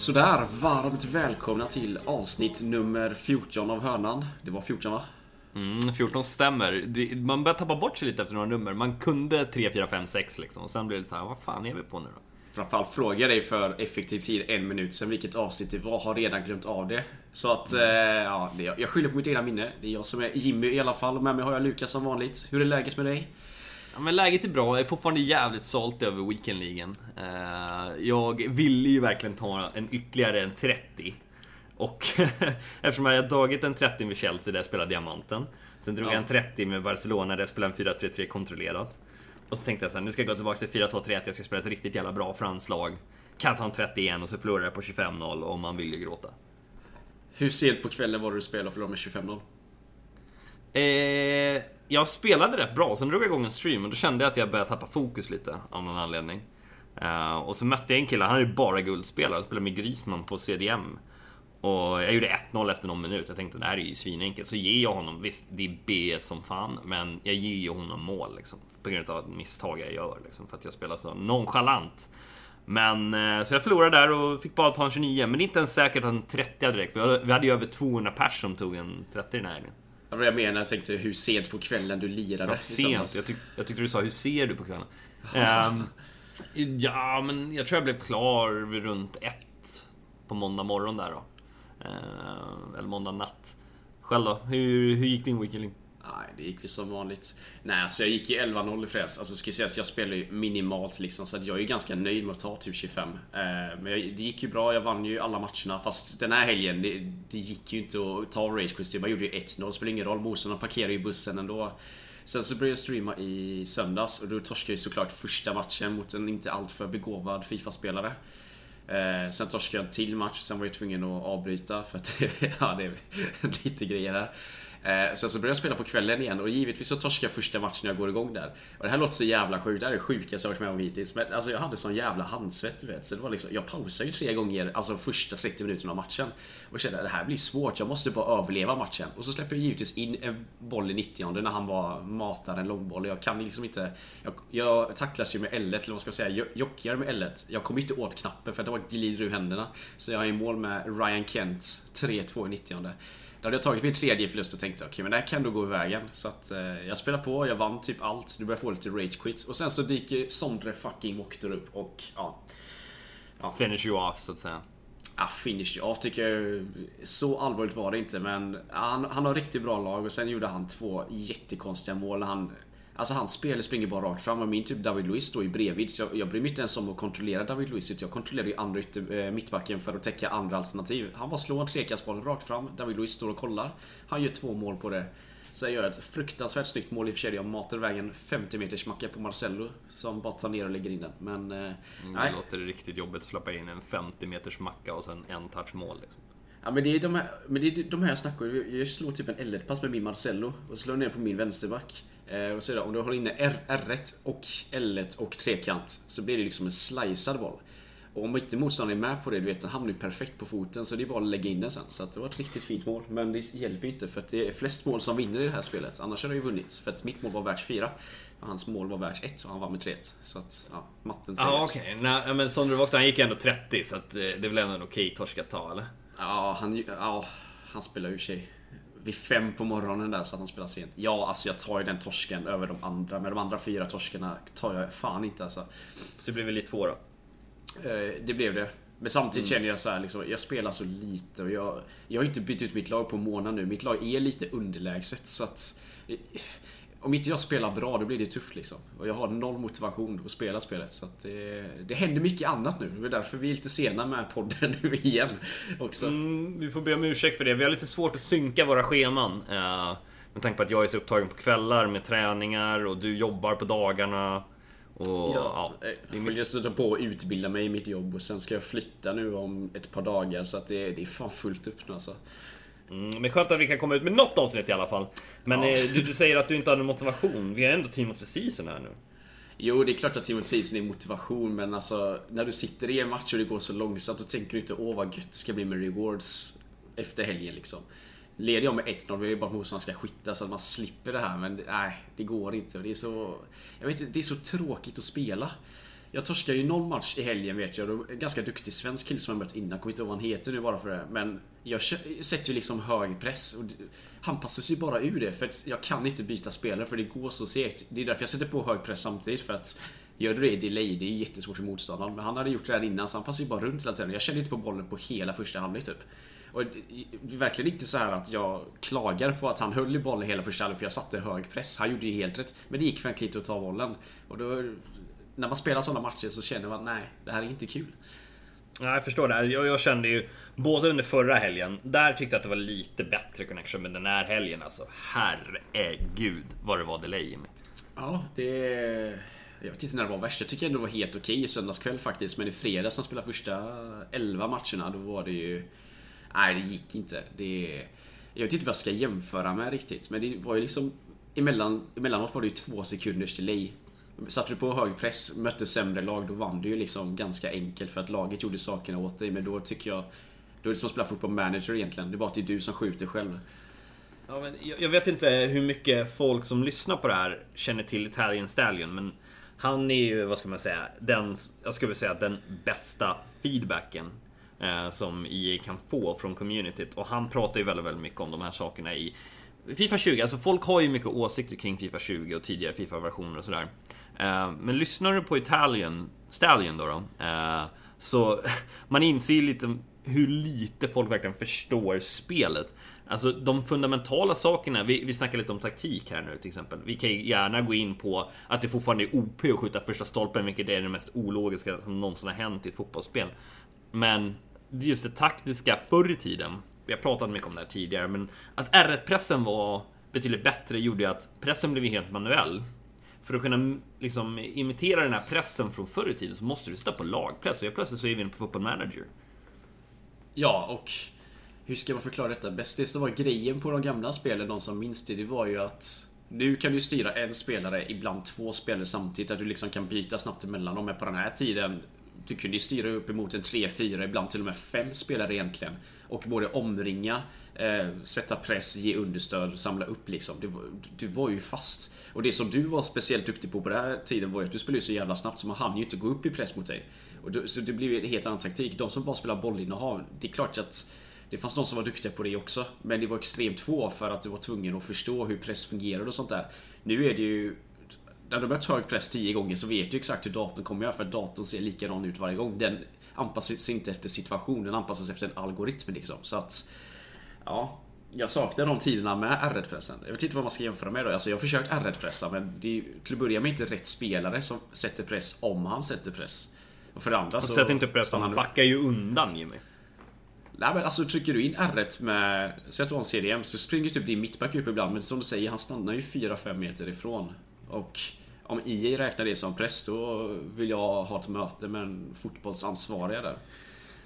Sådär, varmt välkomna till avsnitt nummer 14 av Hörnan. Det var 14 va? Mm, 14 stämmer. Det, man börjar tappa bort sig lite efter några nummer. Man kunde 3, 4, 5, 6 liksom. Och sen blir det så här, vad fan är vi på nu då? Framförallt frågar jag dig för effektiv tid en minut sen vilket avsnitt det var. Har redan glömt av det. Så att, eh, ja, det, jag skyller på mitt egna minne. Det är jag som är Jimmy i alla fall. Med mig har jag Lukas som vanligt. Hur är läget med dig? Ja, men läget är bra. Jag är fortfarande jävligt sålt över weekendligan. Uh, jag ville ju verkligen ta en ytterligare en 30. Och eftersom jag hade tagit en 30 med Chelsea där jag spelade diamanten. Sen drog ja. jag en 30 med Barcelona där jag spelade en 4-3-3 kontrollerat. Och så tänkte jag sen, nu ska jag gå tillbaka till 4-2-3-1, jag ska spela ett riktigt jävla bra franslag. Kan ta en 31 och så förlorar jag på 25-0 och man vill ju gråta. Hur sent på kvällen var det du spelade och förlorade med 25-0? Eh, jag spelade rätt bra, sen drog jag igång en stream och då kände jag att jag började tappa fokus lite av någon anledning. Eh, och så mötte jag en kille, han är ju bara guldspelare, och spelade med Grisman på CDM. Och jag gjorde 1-0 efter någon minut. Jag tänkte det här är ju svinenkelt. Så ger jag honom, visst det är B som fan, men jag ger ju honom mål liksom. På grund av ett misstag jag gör liksom, för att jag spelar så nonchalant. Men eh, så jag förlorade där och fick bara ta en 29. Men det är inte ens säkert att en 30 direkt. Vi hade ju över 200 pers som tog en 30 den här helgen. Var jag menar. Jag tänkte hur sent på kvällen du lirade. Ja, sent. Jag, tyck, jag tyckte du sa hur ser du på kvällen? um, ja, men jag tror jag blev klar runt ett på måndag morgon där då. Uh, eller måndag natt. Själv då? Hur, hur gick din weekend? Nej, det gick väl som vanligt. Nej, alltså jag gick i 11-0 i fredags. Alltså ska sägas, jag spelar ju minimalt liksom, så att jag är ganska nöjd med att ta typ 25. Eh, men det gick ju bra, jag vann ju alla matcherna. Fast den här helgen, det, det gick ju inte att ta Rage Quiz. Man gjorde ju 1-0, det spelar ingen roll. Motståndarna parkerade ju bussen ändå. Sen så började jag streama i söndags och då torskade jag såklart första matchen mot en inte alltför begåvad Fifa-spelare. Eh, sen torskade jag en till match, sen var jag tvungen att avbryta för att ja, det är lite grejer här. Eh, sen så började jag spela på kvällen igen och givetvis så torskade jag första matchen när jag går igång där. Och det här låter så jävla sjukt, det här är det sjukaste jag varit med om hittills. Men alltså jag hade sån jävla handsvett du vet. Så det var liksom, jag pausade ju tre gånger, alltså första 30 minuterna av matchen. Och kände att det här blir svårt, jag måste bara överleva matchen. Och så släpper jag givetvis in en boll i 90 när han bara matar en långboll. Jag kan liksom inte... Jag, jag tacklas ju med L1, eller vad man jag säga, jockar med L1. Jag kommer inte åt knappen för att det var glider ur händerna. Så jag är i mål med Ryan Kent, 3-2 i 90 då hade jag tagit min tredje förlust och tänkte okej okay, men det här kan då gå i vägen. Så att eh, jag spelar på, jag vann typ allt. Nu börjar jag få lite rage quits. Och sen så dyker Sondre fucking Mokter upp och ja. ja. Finish you off så att säga. Ja, finish you off tycker jag Så allvarligt var det inte men han, han har riktigt bra lag och sen gjorde han två jättekonstiga mål när han Alltså hans spel springer bara rakt fram och min typ David Luiz står ju bredvid så jag, jag bryr mig inte ens om att kontrollera David Luiz jag kontrollerar ju andra ytter, äh, mittbacken för att täcka andra alternativ. Han bara slår en trekastboll rakt fram. David Luiz står och kollar. Han gör två mål på det. Så jag gör ett fruktansvärt snyggt mål i och för sig. Jag matar vägen 50 meters macka på Marcello som bara tar ner och lägger in den. Men... Äh, mm, det låter riktigt jobbigt att släppa in en 50 meters macka och sen en touch mål liksom. Ja men det är de här, men det är de här jag snackar om. Jag slår typ en L1-pass med min Marcello och slår ner på min vänsterback. Eh, och så om du har inne R, R1 och L1 och trekant så blir det liksom en slicead boll. Och om inte motståndaren är med på det, du vet, den hamnar ju perfekt på foten så det är bara att lägga in den sen. Så det var ett riktigt fint mål. Men det hjälper ju inte för att det är flest mål som vinner i det här spelet. Annars hade jag ju vunnit. För att mitt mål var värt 4. Och hans mål var värt 1 och han vann med 3-1. Så att, ja, matten säger Ja, okej. Okay. men Sondre Vogt, han gick ändå 30 så att eh, det är väl ändå en okej okay torsk att ta, eller? Ja, han, ja, han spelar ju sig vid fem på morgonen där så att han spelar sent. Ja, alltså jag tar ju den torsken över de andra. Men de andra fyra torskarna tar jag fan inte alltså. Så det blev väl i två då? Eh, det blev det. Men samtidigt mm. känner jag så här, liksom, jag spelar så lite och jag, jag har inte bytt ut mitt lag på månad nu. Mitt lag är lite underlägset så att om inte jag spelar bra då blir det tufft liksom. Och jag har noll motivation att spela spelet. Så det, det händer mycket annat nu. Det är därför vi är lite sena med podden nu igen. Också. Mm, vi får be om ursäkt för det. Vi har lite svårt att synka våra scheman. Uh, med tanke på att jag är så upptagen på kvällar med träningar och du jobbar på dagarna. Och, ja, ja, jag vill sätta på att utbilda mig i mitt jobb och sen ska jag flytta nu om ett par dagar. Så att det, det är fan fullt upp nu alltså. Mm, men skönt att vi kan komma ut med något avsnitt i alla fall. Men ja. Eh, du, du, säger att du inte har någon motivation. Vi är ändå Team of the Season här nu. Jo, det är klart att Team of the Season är motivation, men alltså när du sitter i en match och det går så långsamt, då tänker du inte åh vad gött det ska bli med rewards efter helgen liksom. Leder jag med 1-0 vill jag bara att motståndaren ska skita så att man slipper det här, men nej, det går inte. Det är så... Jag vet inte, det är så tråkigt att spela. Jag torskade ju någon match i helgen vet jag. Och en ganska duktig svensk kille som jag mött innan. Kommer inte ihåg vad han heter nu bara för det. Men jag sätter ju liksom hög press. Och han passar sig bara ur det. För att jag kan inte byta spelare för det går så segt. Det är därför jag sätter på hög press samtidigt. För att Gör du det i delay, det är jättesvårt för motståndaren. Men han hade gjort det här innan så han passar ju bara runt hela tiden. Jag kände inte på bollen på hela första halvlek typ. Och det är verkligen inte så här att jag klagar på att han höll i bollen hela första halvlek för jag satte hög press. Han gjorde ju helt rätt. Men det gick för en att ta bollen. Och då, när man spelar sådana matcher så känner man nej, det här är inte kul. Nej, jag förstår det. Jag, jag kände ju både under förra helgen, där tyckte jag att det var lite bättre connection, men den här helgen alltså, herregud vad det var delay med. Ja, det... Jag vet inte när det var värst. Jag tycker ändå det var helt okej okay i söndagskväll faktiskt. Men i fredags när spelade första 11 matcherna, då var det ju... Nej, det gick inte. Det... Jag vet inte vad jag ska jämföra med riktigt. Men det var ju liksom... Emellan, emellanåt var det ju två sekunders delay. Satte du på hög press, mötte sämre lag, då vann du ju liksom ganska enkelt för att laget gjorde sakerna åt dig. Men då tycker jag... Då är det som att spela fotboll manager egentligen. Det är bara att det är du som skjuter själv. Ja, men jag vet inte hur mycket folk som lyssnar på det här känner till Italian Stallion, men han är ju, vad ska man säga, den, jag skulle säga den bästa feedbacken eh, som EA kan få från communityt. Och han pratar ju väldigt, väldigt mycket om de här sakerna i Fifa 20. Alltså folk har ju mycket åsikter kring Fifa 20 och tidigare Fifa-versioner och sådär. Eh, men lyssnar du på Italian, Stallion då, då eh, så man inser lite hur lite folk verkligen förstår spelet. Alltså de fundamentala sakerna, vi, vi snackar lite om taktik här nu till exempel. Vi kan ju gärna gå in på att det fortfarande är OP att skjuta första stolpen, vilket är det mest ologiska som någonsin har hänt i ett fotbollsspel. Men just det taktiska förr i tiden, vi har pratat mycket om det här tidigare, men att R1-pressen var betydligt bättre gjorde ju att pressen blev helt manuell. För att kunna liksom, imitera den här pressen från förr i tiden så måste du sitta på lagpress. Och helt plötsligt så är vi inne på Football Manager. Ja, och hur ska man förklara detta? Bäst det som var grejen på de gamla spelen, de som minns det, det var ju att nu kan du styra en spelare, ibland två spelare samtidigt. Att du liksom kan byta snabbt emellan dem. Men på den här tiden du kunde ju styra upp emot en 3-4, ibland till och med 5 spelare egentligen. Och både omringa, eh, sätta press, ge understöd, samla upp liksom. Du, du var ju fast. Och det som du var speciellt duktig på på den här tiden var ju att du spelade så jävla snabbt så man hann ju inte gå upp i press mot dig. Och då, så det blir ju en helt annan taktik. De som bara spelar bollinnehav, det är klart att det fanns de som var duktiga på det också. Men det var extremt få för att du var tvungen att förstå hur press fungerade och sånt där. Nu är det ju... När du mött hög press 10 gånger så vet du exakt hur datorn kommer göra för att datorn ser likadan ut varje gång. Den anpassar sig inte efter situationen, den anpassar sig efter en algoritm liksom. Så att... Ja, jag saknar de tiderna med R1-pressen. Jag vet inte vad man ska jämföra med då. Alltså jag har försökt R1-pressa men det är till att börja med inte rätt spelare som sätter press om han sätter press. Och för det andra så... Sätt inte press, han backar ju undan Jimmy. Nej men alltså trycker du in R1 med... Säg att du har en CDM så springer typ din mittback upp ibland men som du säger han stannar ju 4-5 meter ifrån. Och om EA räknar det som press då vill jag ha ett möte med en fotbollsansvariga där.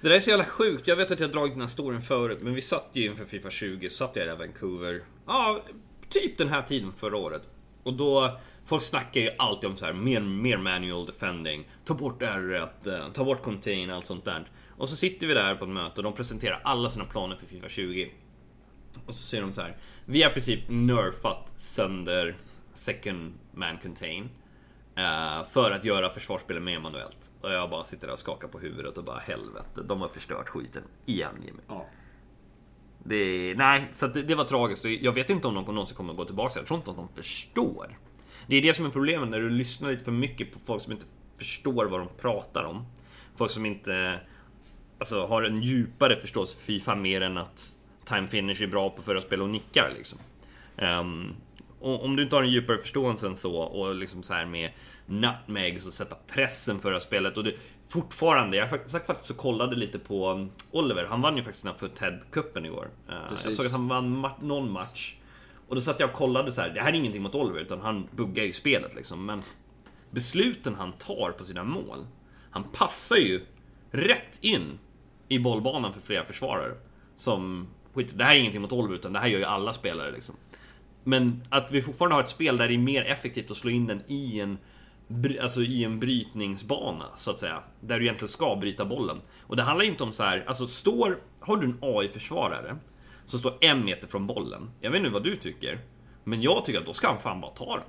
Det där är så jävla sjukt. Jag vet att jag dragit den här storyn förut men vi satt ju inför Fifa 20, satt jag där i Vancouver. Ja, typ den här tiden förra året. Och då... Folk snackar ju alltid om så här, mer, mer manual defending. Ta bort R1, eh, ta bort contain, allt sånt där. Och så sitter vi där på ett möte och de presenterar alla sina planer för Fifa 20. Och så säger de så här. Vi har i princip nerfat sönder second man contain. Uh, för att göra försvarsspelet mer manuellt. Och jag bara sitter där och skakar på huvudet och bara helvete, de har förstört skiten igen Jimmy. Ja. Det, nej, så det, det, var tragiskt. Jag vet inte om de någonsin kommer att gå tillbaka. Jag tror inte att de förstår. Det är det som är problemet när du lyssnar lite för mycket på folk som inte förstår vad de pratar om. Folk som inte alltså, har en djupare förståelse för Fifa mer än att Time Finish är bra på förra spel och nickar liksom. Um, om du inte har en djupare förståelse än så och liksom så här med nutmegs och sätta pressen förra spelet och du fortfarande, jag sagt faktiskt så kollade lite på um, Oliver, han vann ju faktiskt den här Ted-cupen igår. Uh, jag såg att han vann ma någon match. Och då satt jag och kollade så här, det här är ingenting mot Oliver utan han buggar ju spelet liksom. Men besluten han tar på sina mål, han passar ju rätt in i bollbanan för flera försvarare. Som, skit, det här är ingenting mot Oliver utan det här gör ju alla spelare liksom. Men att vi fortfarande har ett spel där det är mer effektivt att slå in den i en Alltså i en brytningsbana, så att säga. Där du egentligen ska bryta bollen. Och det handlar inte om så här, alltså står... Har du en AI-försvarare som står en meter från bollen. Jag vet inte vad du tycker. Men jag tycker att då ska han fan bara ta den.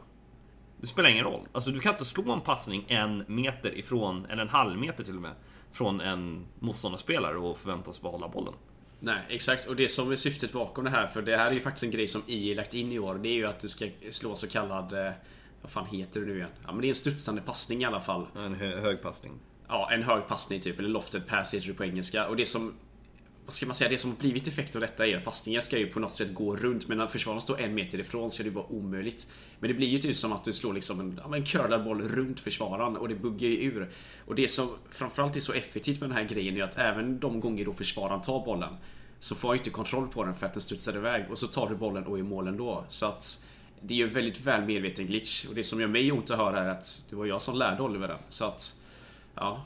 Det spelar ingen roll. Alltså du kan inte slå en passning en meter ifrån, eller en halv meter till och med, från en motståndarspelare och förväntas behålla bollen. Nej, exakt. Och det som är syftet bakom det här, för det här är ju faktiskt en grej som EA lagt in i år. Det är ju att du ska slå så kallad... eh, Vad fan heter det nu igen? Ja men det är en studsande passning i alla fall. En hö hög passning. Ja, en hög passning typ, eller lofted pass heter det på engelska. Och det som... Vad ska man säga? Det som har blivit effekt av detta är att passningen ska ju på något sätt gå runt. Men när försvararen står en meter ifrån så är det bara omöjligt. Men det blir ju typ som att du slår liksom en, ja, en curlad boll runt försvararen och det buggar ju ur. Och det som framförallt är så effektivt med den här grejen är att även de gånger då försvararen tar bollen så får jag inte kontroll på den för att den studsar iväg och så tar du bollen och är i mål ändå. Så att det är ju en väldigt väl medveten glitch och det som gör mig ont att höra är att det var jag som lärde Oliver den. Så att Ja,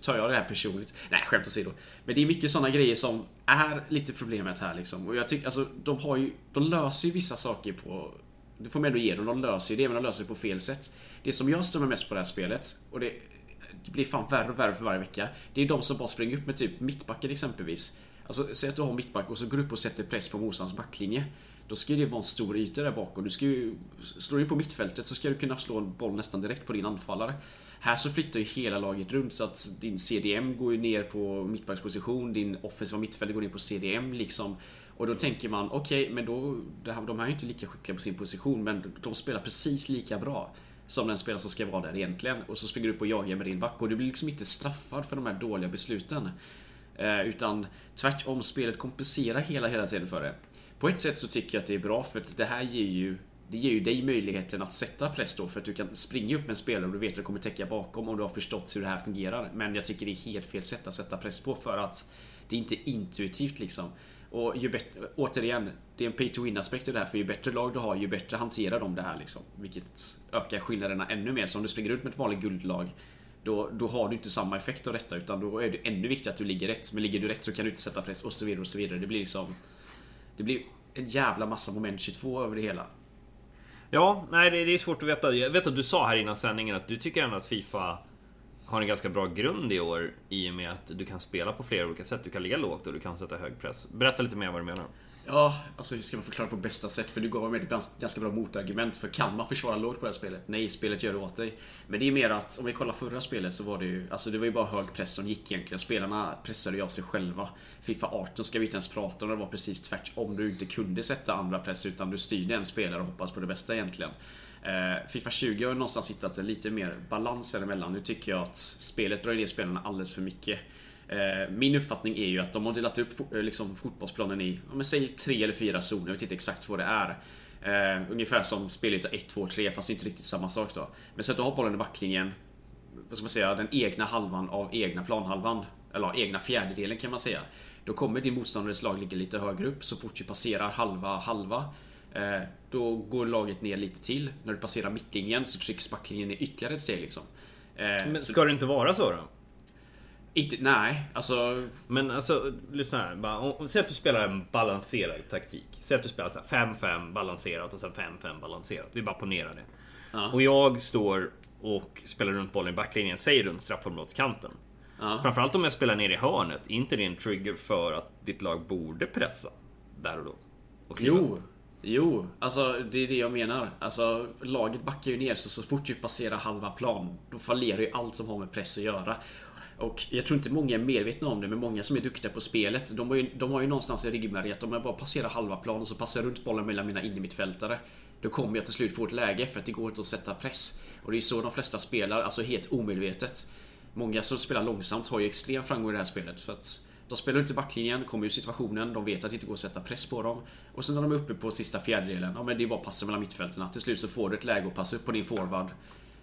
tar jag det här personligt. Nej, skämt åsido. Men det är mycket sådana grejer som är lite problemet här liksom. Och jag tycker, alltså de har ju, de löser ju vissa saker på det får man ändå ge dem, de löser ju det men de löser det på fel sätt. Det som jag stör mig mest på det här spelet, och det, det blir fan värre och värre för varje vecka. Det är de som bara springer upp med typ mittbacken exempelvis. Alltså säg att du har mittback och så går du upp och sätter press på motståndarens backlinje. Då ska det vara en stor yta där bakom. Du ska ju, slår du på mittfältet så ska du kunna slå en boll nästan direkt på din anfallare. Här så flyttar ju hela laget runt så att din CDM går ju ner på mittbacksposition, din offensiva mittfältare går ner på CDM liksom. Och då tänker man, okej, okay, men då, de här är ju inte lika skickliga på sin position, men de spelar precis lika bra som den spelare som ska vara där egentligen. Och så springer du upp och jagar med din back och du blir liksom inte straffad för de här dåliga besluten. Eh, utan tvärtom, spelet kompenserar hela, hela tiden för det. På ett sätt så tycker jag att det är bra för att det här ger ju det ger ju dig möjligheten att sätta press då för att du kan springa upp med en spelare och du vet att du kommer täcka bakom om du har förstått hur det här fungerar. Men jag tycker det är helt fel sätt att sätta press på för att det är inte intuitivt liksom. Och ju bättre, återigen, det är en pay to win aspekt i det här för ju bättre lag du har ju bättre hanterar de det här liksom. Vilket ökar skillnaderna ännu mer. Så om du springer ut med ett vanligt guldlag då, då har du inte samma effekt av detta utan då är det ännu viktigare att du ligger rätt. Men ligger du rätt så kan du inte sätta press och så vidare och så vidare. Det blir liksom... Det blir en jävla massa moment 22 över det hela. Ja, nej det, det är svårt att veta. Jag vet att du sa här innan sändningen att du tycker ändå att Fifa har en ganska bra grund i år i och med att du kan spela på flera olika sätt. Du kan ligga lågt och du kan sätta hög press. Berätta lite mer vad du menar. Ja, alltså hur ska man förklara på bästa sätt? För du gav mig ett ganska bra motargument. För kan man försvara lågt på det här spelet? Nej, spelet gör det åt dig. Men det är mer att, om vi kollar förra spelet så var det ju, alltså det var ju bara hög press som gick egentligen. Spelarna pressade ju av sig själva. Fifa 18 ska vi inte ens prata om, det var precis tvärtom. Du inte kunde sätta andra press utan du styrde en spelare och hoppas på det bästa egentligen. Eh, Fifa 20 har någonstans hittat lite mer balans däremellan. Nu tycker jag att spelet drar ner spelarna alldeles för mycket. Eh, min uppfattning är ju att de har delat upp eh, liksom, fotbollsplanen i, om säg tre eller fyra zoner, jag vet inte exakt vad det är. Uh, ungefär som spelet 1, 2, 3 fast det är inte riktigt samma sak då. Men så att har bollen i backlinjen, vad ska man säga, den egna halvan av egna planhalvan. Eller egna fjärdedelen kan man säga. Då kommer din motståndares lag ligga lite högre upp så fort du passerar halva halva. Uh, då går laget ner lite till. När du passerar mittlinjen så trycks backlinjen ner ytterligare ett steg liksom. Men ska det inte vara så då? Inte, nej, alltså... Men alltså, lyssna här. Bara, säg att du spelar en balanserad taktik. Säg att du spelar 5-5 balanserat och sen 5-5 balanserat. Vi bara ponerar det. Ja. Och jag står och spelar runt bollen i backlinjen, säg runt straffområdeskanten. Ja. Framförallt om jag spelar ner i hörnet, inte det en trigger för att ditt lag borde pressa där och då? Och jo, Jo, alltså det är det jag menar. Alltså laget backar ju ner så så fort du passerar halva plan Då fallerar ju allt som har med press att göra. Och jag tror inte många är medvetna om det, men många som är duktiga på spelet, de har ju, de har ju någonstans i ryggmärgen att om jag bara passerar halva planen och så passar jag runt bollen mellan mina innermittfältare. Då kommer jag till slut få ett läge för att det går inte att sätta press. Och det är så de flesta spelar, alltså helt omedvetet. Många som spelar långsamt har ju extrem framgång i det här spelet. För att de spelar inte backlinjen, kommer ur situationen, de vet att det inte går att sätta press på dem. Och sen när de är uppe på sista fjärdedelen, ja men det är bara att passa mellan mittfälten. Till slut så får du ett läge att passa upp på din forward.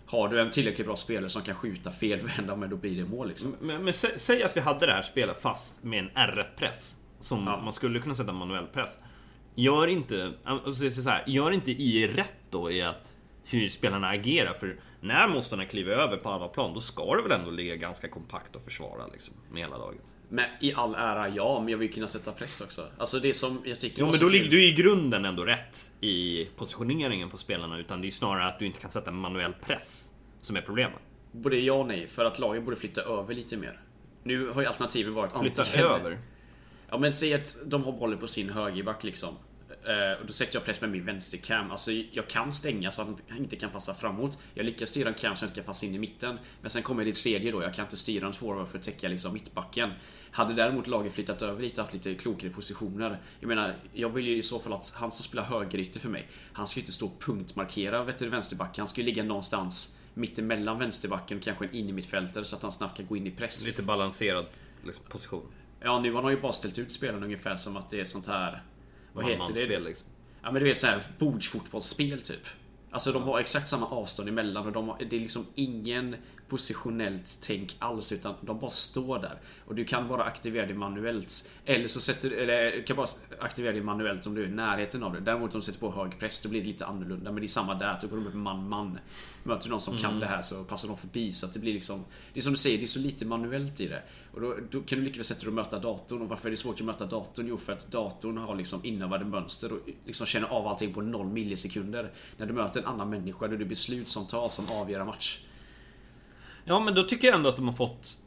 Har du en tillräckligt bra spelare som kan skjuta felvända, men då blir det mål liksom. Men, men sä, säg att vi hade det här spelet fast med en R1-press. Som ja. man skulle kunna sätta manuell press. Gör inte, alltså så här, gör inte i rätt då i att hur spelarna agerar. För när motståndarna kliver över på andra plan, då ska det väl ändå ligga ganska kompakt och försvara liksom, med hela laget. Men i all ära, ja, men jag vill kunna sätta press också. Alltså det som jag tycker Jo, men då ligger du i grunden ändå rätt i positioneringen på spelarna. Utan det är snarare att du inte kan sätta manuell press som är problemet. Både ja och nej, för att lagen borde flytta över lite mer. Nu har ju alternativet varit Flytta över? Ja men säg att de har bollen på sin högerback liksom. Eh, och då sätter jag press med min vänstercam. Alltså jag kan stänga så att han inte kan passa framåt. Jag lyckas styra en cam så att han inte kan passa in i mitten. Men sen kommer det tredje då. Jag kan inte styra en forward för att täcka liksom mittbacken. Hade däremot laget flyttat över lite haft lite klokare positioner. Jag menar, jag vill ju i så fall att han som spelar högerytter för mig. Han ska ju inte stå och punktmarkera vet du, vänsterbacken. Han ska ju ligga någonstans mittemellan vänsterbacken och kanske en in i mittfältare så att han snabbt kan gå in i press. Lite balanserad liksom, position. Ja, nu har han ju bara ställt ut spelarna ungefär som att det är sånt här... Vad Man- heter det? man-spel, liksom. Ja men du vet såhär bordsfotbollsspel typ. Alltså de har exakt samma avstånd emellan och de har, det är liksom ingen positionellt tänk alls utan de bara står där. Och du kan bara aktivera det manuellt. Eller så sätter eller du kan bara aktivera det manuellt om du är i närheten av det. Däremot om du sätter på hög press då blir det lite annorlunda. Men det är samma där, då går de upp man-man. Möter du någon som kan det här så passar de förbi. Så att det blir liksom... Det är som du säger, det är så lite manuellt i det. Och då, då kan du lika väl sätta dig och möta datorn. Och varför är det svårt att möta datorn? Jo, för att datorn har liksom inövade mönster och liksom känner av allting på 0 millisekunder. När du möter en annan människa, då är det beslut som tas som avgör match. Ja, men då tycker jag ändå att de har fått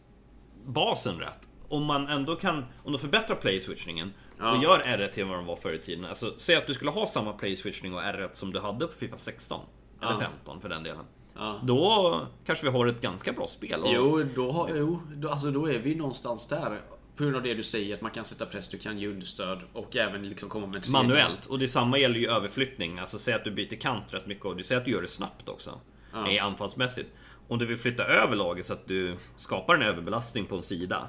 basen rätt. Om man ändå kan, om de förbättrar play-switchningen Ja. och gör R1 till vad de var förr i tiden. Alltså, säg att du skulle ha samma play-switchning och R1 som du hade på Fifa 16. Eller Ja. 15 för den delen. Ja. Då kanske vi har ett ganska bra spel. Och Jo, då, har, jo då, alltså då är vi någonstans där. På grund av det du säger, att man kan sätta press, du kan ge understöd och även liksom komma med tredje- Manuellt. Och detsamma gäller ju överflyttning. Alltså säg att du byter kant rätt mycket och du säger att du gör det snabbt också. Ja. I anfallsmässigt. Om du vill flytta över laget så att du skapar en överbelastning på en sida.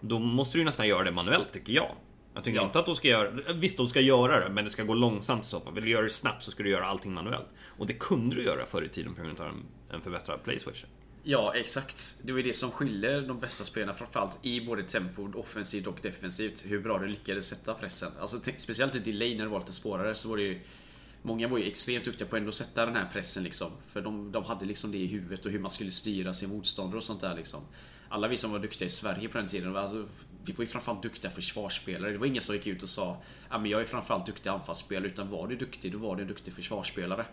Då måste du nästan göra det manuellt tycker jag. Jag tycker Ja. inte att de ska göra Visst, de ska göra det, men det ska gå långsamt i så fall. Vill du göra det snabbt så ska du göra allting manuellt. Och det kunde du göra förr i tiden på grund av en, förbättrad play switcher. Ja, exakt. Det var ju det som skiljer de bästa spelarna framförallt i både tempo, offensivt och defensivt. Hur bra du lyckades sätta pressen. Alltså, speciellt i delay när det var lite svårare så var det ju Många var ju extremt duktiga på att ändå sätta den här pressen liksom. För de, de hade liksom det i huvudet och hur man skulle styra sin motståndare och sånt där liksom. Alla vi som var duktiga i Sverige på den tiden, alltså, vi var ju framförallt duktiga försvarsspelare. Det var ingen som gick ut och sa att men jag är framförallt duktig anfallsspelare. Utan var du duktig, då var du en duktig försvarsspelare.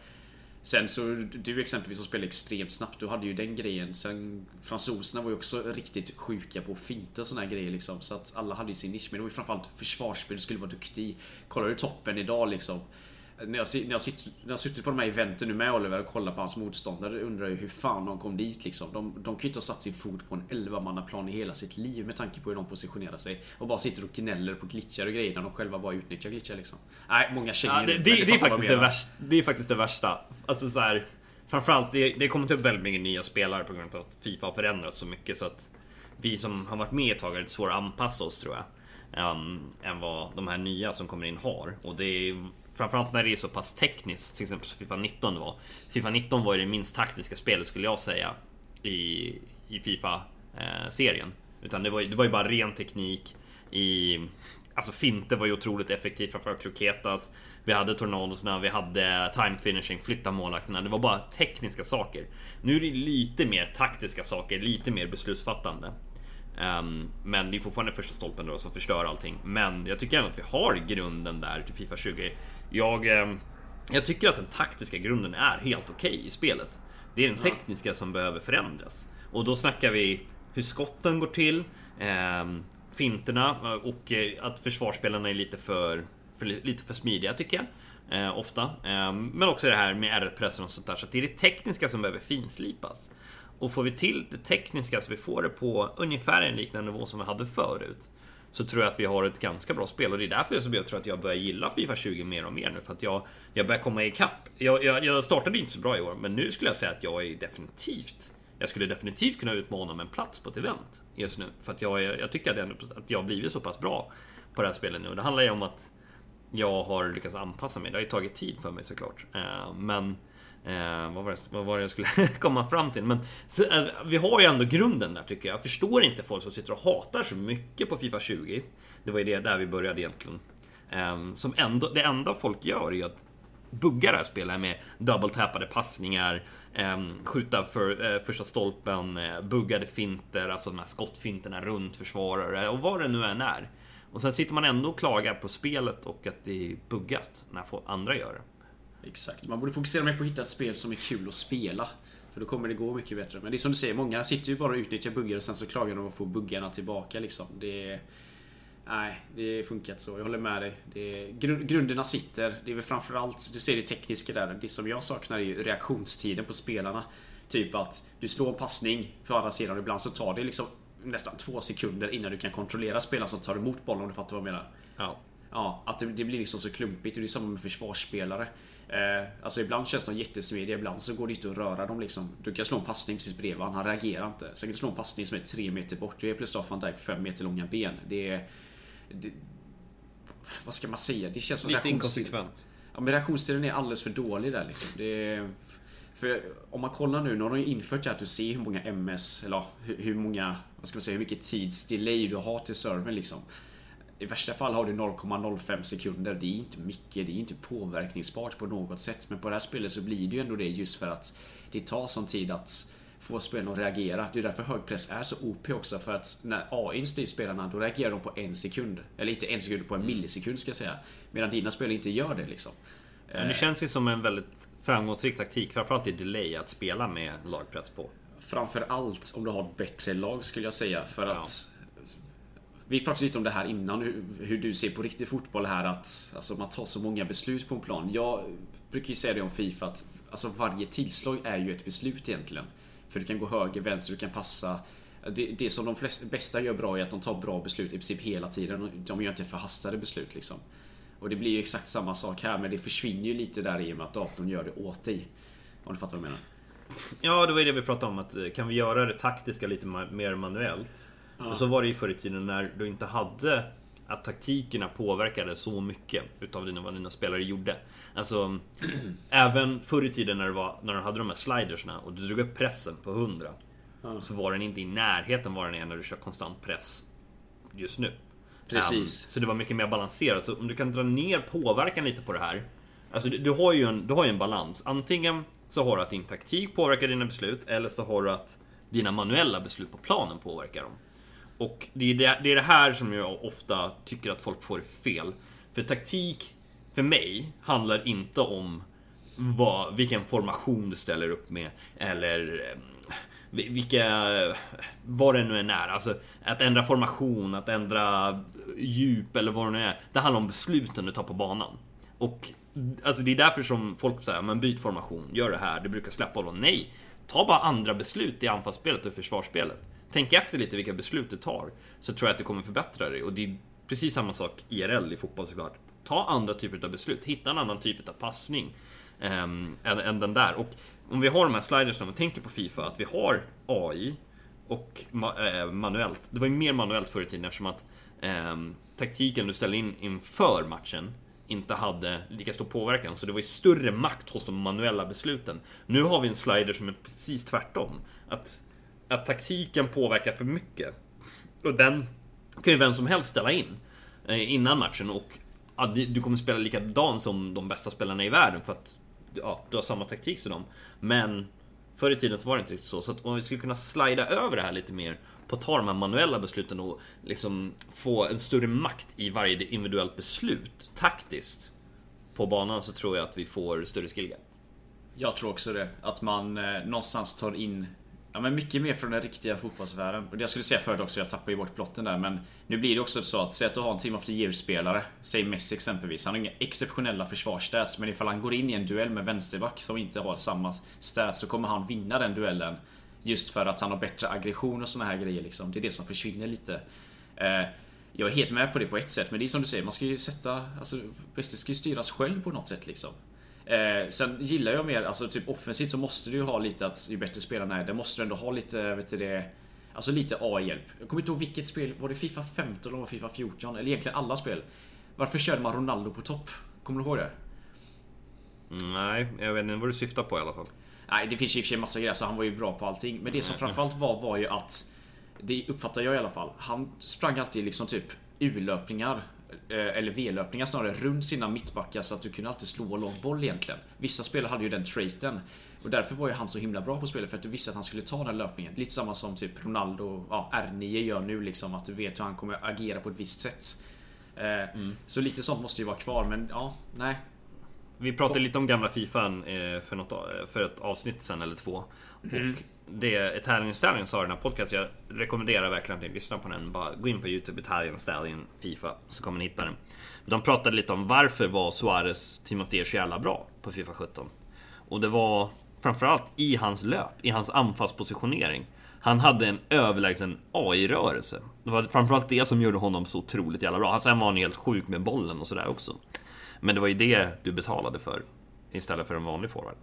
Sen så, du exempelvis som spelar extremt snabbt, du hade ju den grejen. Sen fransoserna var ju också riktigt sjuka på att finta och såna här grejer liksom. Så att alla hade ju sin nisch. Men det var ju framförallt försvarsspel du skulle vara duktig i. Kollar du toppen idag liksom. När jag, när, jag sitter, när jag suttit på de här eventen nu med Oliver och kollat på hans motståndare undrar jag hur fan de kom dit liksom. De, de kan ju inte ha satt sin fot på en 11-mannaplan i hela sitt liv med tanke på hur de positionerar sig. Och bara sitter och gnäller på glitchar och grejer när de själva bara utnyttjar glitchar liksom. Nej, många tjejer Ja, det, men det, det, är faktiskt det, värsta, det är faktiskt det värsta. Alltså så här, Framförallt, det, det kommer till väldigt mycket nya spelare på grund av att Fifa har förändrats så mycket så att vi som har varit med ett tag har lite svårare att anpassa oss tror jag. Um, än vad de här nya som kommer in har. Och det är framförallt när det är så pass tekniskt, till exempel som Fifa 19 var. Fifa 19 var ju det minst taktiska spelet skulle jag säga i, i Fifa-serien. Eh, Utan det var, ju- det var ju bara ren teknik i... Alltså finter var ju otroligt effektivt, framförallt Kroketas. Vi hade tornadosna, vi hade time finishing, flytta målvakterna. Det var bara tekniska saker. Nu är det lite mer taktiska saker, lite mer beslutsfattande. Ehm, men det är fortfarande första stolpen då som förstör allting. Men jag tycker ändå att vi har grunden där till Fifa 20. Jag, ehm, jag tycker att den taktiska grunden är helt okej i spelet. Det är den tekniska som behöver förändras. Och då snackar vi hur skotten går till, ehm, finterna och eh, att försvarsspelarna är lite för, för, lite för smidiga tycker jag. Eh, ofta. Ehm, men också det här med R-pressen och sånt där. Så att det är det tekniska som behöver finslipas. Och får vi till det tekniska så vi får det på ungefär en liknande nivå som vi hade förut. Så tror jag att vi har ett ganska bra spel och det är därför jag, jag tror att jag börjar gilla Fifa 20 mer och mer nu. För att jag, jag börjar komma ikapp. Jag, jag, jag startade inte så bra i år, men nu skulle jag säga att jag är definitivt jag skulle definitivt kunna utmana om en plats på ett event just nu. För att jag, jag tycker att jag, att jag har blivit så pass bra på det här spelet nu. Och Det handlar ju om att jag har lyckats anpassa mig. Det har ju tagit tid för mig såklart. Eh, men eh, vad, var det, vad var det jag skulle komma fram till? Men så, eh, vi har ju ändå grunden där tycker jag. Jag förstår inte folk som sitter och hatar så mycket på Fifa 20. Det var ju det där vi började egentligen. Eh, Som ändå, det enda folk gör är ju att bugga det här spelet med double-tappade passningar, eh, skjuta för eh, första stolpen, eh, buggade finter, alltså de här skottfinterna runt försvarare och vad det nu än är. Och sen sitter man ändå och klagar på spelet och att det är buggat när andra gör det. Exakt, man borde fokusera mer på att hitta ett spel som är kul att spela. För då kommer det gå mycket bättre. Men det är som du säger, många sitter ju bara och utnyttjar buggar och sen så klagar de och får buggarna tillbaka liksom. Det är... Nej, det funkar inte så. Jag håller med dig. Det, grunderna sitter. Det är väl framförallt, du ser det tekniska där. Det som jag saknar är ju reaktionstiden på spelarna. Typ att du slår en passning på andra sidan och ibland så tar det liksom nästan två sekunder innan du kan kontrollera spelaren som tar emot bollen om du fattar vad jag menar. Ja. Ja, att det, det blir liksom så klumpigt och det är samma med försvarsspelare. Eh, alltså ibland känns de jättesmidiga, ibland så går det inte att röra dem liksom. Du kan slå en passning precis bredvid han, han reagerar inte. Sen kan du slå en passning som är tre meter bort. Du är plötsligt van Dijk fem meter långa ben. Det är... Det, vad ska man säga? Det känns som Lite inkonsekvent. Ja, men reaktionstiden är alldeles för dålig där liksom. Det är, för om man kollar nu, nu har de ju infört det att du ser hur många MS, eller hur, hur många, vad ska man säga, hur mycket tidsdelay du har till servern liksom. I värsta fall har du 0,05 sekunder. Det är inte mycket, det är inte påverkningsbart på något sätt. Men på det här spelet så blir det ju ändå det just för att det tar sån tid att få spelarna att reagera. Det är därför högpress är så OP också. För att när AI styr spelarna, då reagerar de på en sekund. Eller inte en sekund, på en millisekund ska jag säga. Medan dina spelare inte gör det liksom. Men det känns ju som en väldigt framgångsrik taktik, framförallt i delay, att spela med lagpress på. Framförallt om du har ett bättre lag skulle jag säga. För att vi pratade lite om det här innan, hur, hur, du ser på riktig fotboll här att alltså, man tar så många beslut på en plan. Jag brukar ju säga det om Fifa att alltså, varje tillslag är ju ett beslut egentligen. För du kan gå höger, vänster, du kan passa. Det, det som de flesta, bästa gör bra är att de tar bra beslut i princip hela tiden. De gör inte förhastade beslut liksom. Och det blir ju exakt samma sak här men det försvinner ju lite där i och med att datorn gör det åt dig. Om du fattar vad jag menar? Ja, det var ju det vi pratade om att eh, kan vi göra det taktiska lite mer manuellt? Ja. så var det ju förr i tiden när du inte hade att taktikerna påverkade så mycket utav dina, vad dina spelare gjorde. Alltså, även förr i tiden när, det var, när du hade de här slidersna och du drog upp pressen på 100. Ja. Så var den inte i närheten vad den är när du kör konstant press just nu. Precis. Um, så det var mycket mer balanserat. Så om du kan dra ner påverkan lite på det här. Alltså du, du, har ju en, du har ju en balans. Antingen så har du att din taktik påverkar dina beslut, eller så har du att dina manuella beslut på planen påverkar dem. Och det är det, det är det här som jag ofta tycker att folk får fel. För taktik, för mig, handlar inte om vad, vilken formation du ställer upp med. Eller eh, vilka, vad det nu än är. Alltså att ändra formation, att ändra djup eller vad det nu är. Det handlar om besluten du tar på banan. Och alltså det är därför som folk säger, men byt formation, gör det här, Det brukar släppa bollen. Nej, ta bara andra beslut i anfallsspelet och försvarsspelet. Tänk efter lite vilka beslut du tar, så tror jag att det kommer förbättra dig. Och det är precis samma sak IRL i fotboll såklart. Ta andra typer av beslut, hitta en annan typ av passning eh, än, än den där. Och om vi har de här slidersna, man tänker på Fifa, att vi har AI och ma eh, manuellt. Det var ju mer manuellt förr i tiden eftersom att eh, taktiken du ställde in inför matchen inte hade lika stor påverkan, så det var ju större makt hos de manuella besluten. Nu har vi en slider som är precis tvärtom. Att, att taktiken påverkar för mycket. Och den kan ju vem som helst ställa in eh, innan matchen och ja, du kommer spela likadant som de bästa spelarna i världen för att ja, du har samma taktik som dem. Men förr i tiden så var det inte riktigt så. Så att om vi skulle kunna slida över det här lite mer på att ta de här manuella besluten och liksom få en större makt i varje individuellt beslut taktiskt på banan så tror jag att vi får större skillgap. Jag tror också det. Att man eh, någonstans tar in Ja men mycket mer från den riktiga fotbollsvärlden. Och det jag skulle säga förut också, jag tappade ju bort plotten där. Men nu blir det också så att, säg att du har en Team of the Year-spelare. Säg Messi exempelvis. Han har inga exceptionella försvarsstats. Men ifall han går in i en duell med vänsterback som inte har samma stats så kommer han vinna den duellen. Just för att han har bättre aggression och såna här grejer liksom. Det är det som försvinner lite. Eh, jag är helt med på det på ett sätt, men det är som du säger, man ska ju sätta... Alltså, Messi ska ju styras själv på något sätt liksom. Eh, sen gillar jag mer, alltså typ offensivt så måste du ju ha lite att ju bättre spelarna är, det måste du ändå ha lite, vet du det Alltså lite AI-hjälp. Jag kommer inte ihåg vilket spel, var det Fifa 15 eller Fifa 14? Eller egentligen alla spel. Varför körde man Ronaldo på topp? Kommer du ihåg det? Nej, jag vet inte vad du syftar på i alla fall. Nej, det finns ju i och för sig massa grejer, så han var ju bra på allting. Men det som framförallt var, var ju att... Det uppfattar jag i alla fall. Han sprang alltid liksom typ U-löpningar eller V-löpningar snarare, runt sina mittbackar så att du kunde alltid slå lång boll egentligen. Vissa spelare hade ju den traiten. Och därför var ju han så himla bra på spelet för att du visste att han skulle ta den löpningen. Lite samma som typ Ronaldo, ja, R9 gör nu liksom. Att du vet hur han kommer agera på ett visst sätt. Eh, mm. Så lite sånt måste ju vara kvar men ja, nej. Vi pratade lite om gamla Fifa eh, för, något, eh, för ett avsnitt sen eller två. Mm. Och det Italian Stallion sa i den här podcasten, jag rekommenderar verkligen att ni lyssnar på den. Bara gå in på Youtube, Italian Stallion Fifa, så kommer ni hitta den. De pratade lite om varför var Suarez Team of the Year så jävla bra på Fifa 17. Och det var framförallt i hans löp, i hans anfallspositionering. Han hade en överlägsen AI-rörelse. Det var framförallt det som gjorde honom så otroligt jävla bra. Sen var han helt sjuk med bollen och sådär också. Men det var ju det du betalade för istället för en vanlig forward.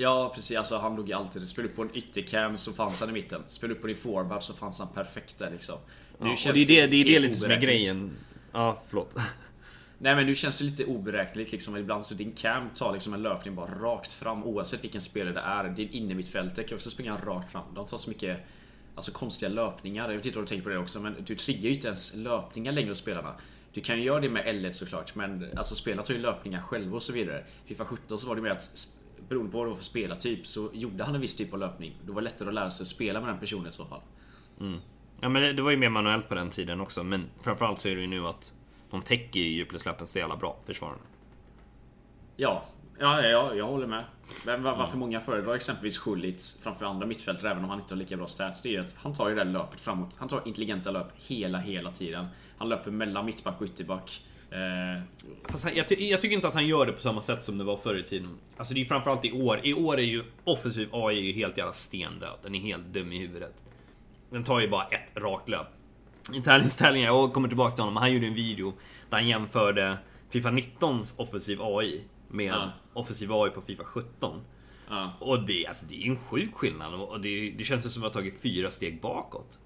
Ja precis, alltså han låg ju alltid... Spelade upp på en yttercam så fanns han i mitten. Spelade upp på din forward så fanns han perfekt där liksom. Nu ja, känns det är det, det, är det lite som är grejen. Ja, förlåt. Nej men nu känns det lite oberäkneligt liksom. Ibland så din cam tar liksom en löpning bara rakt fram oavsett vilken spelare det är. Din innermittfältare kan också springa rakt fram. De tar så mycket Alltså konstiga löpningar. Jag vet inte vad du tänker på det också men du triggar ju inte ens löpningar längre hos spelarna. Du kan ju göra det med L1 såklart men alltså spelarna tar ju löpningar själva och så vidare. Fifa 17 så var det mer att beroende på vad det var för spelartyp så gjorde han en viss typ av löpning. Då var det lättare att lära sig att spela med den personen i så fall. Mm. Ja men det var ju mer manuellt på den tiden också men framförallt så är det ju nu att de täcker ju djupledslöpen så jävla bra, försvararna. Ja, ja, ja, jag håller med. Men varför mm. många föredrar exempelvis Schulitz framför andra mittfältare även om han inte har lika bra stats. Det är ju att han tar ju det löpet framåt. Han tar intelligenta löp hela, hela tiden. Han löper mellan mittback och ytterback. Eh... Fast han, jag, jag, tycker inte att han gör det på samma sätt som det var förr i tiden. Alltså det är framförallt i år. I år är ju offensiv AI är ju helt jävla stendöd. Den är helt dum i huvudet. Den tar ju bara ett rakt löp. Tävlingställningar, jag kommer tillbaka till honom. Han gjorde en video där han jämförde Fifa 19s offensiv AI med ja. offensiv AI på Fifa 17. Ja. Och det, alltså, det är en sjuk skillnad och det, det känns som att ha tagit fyra steg bakåt.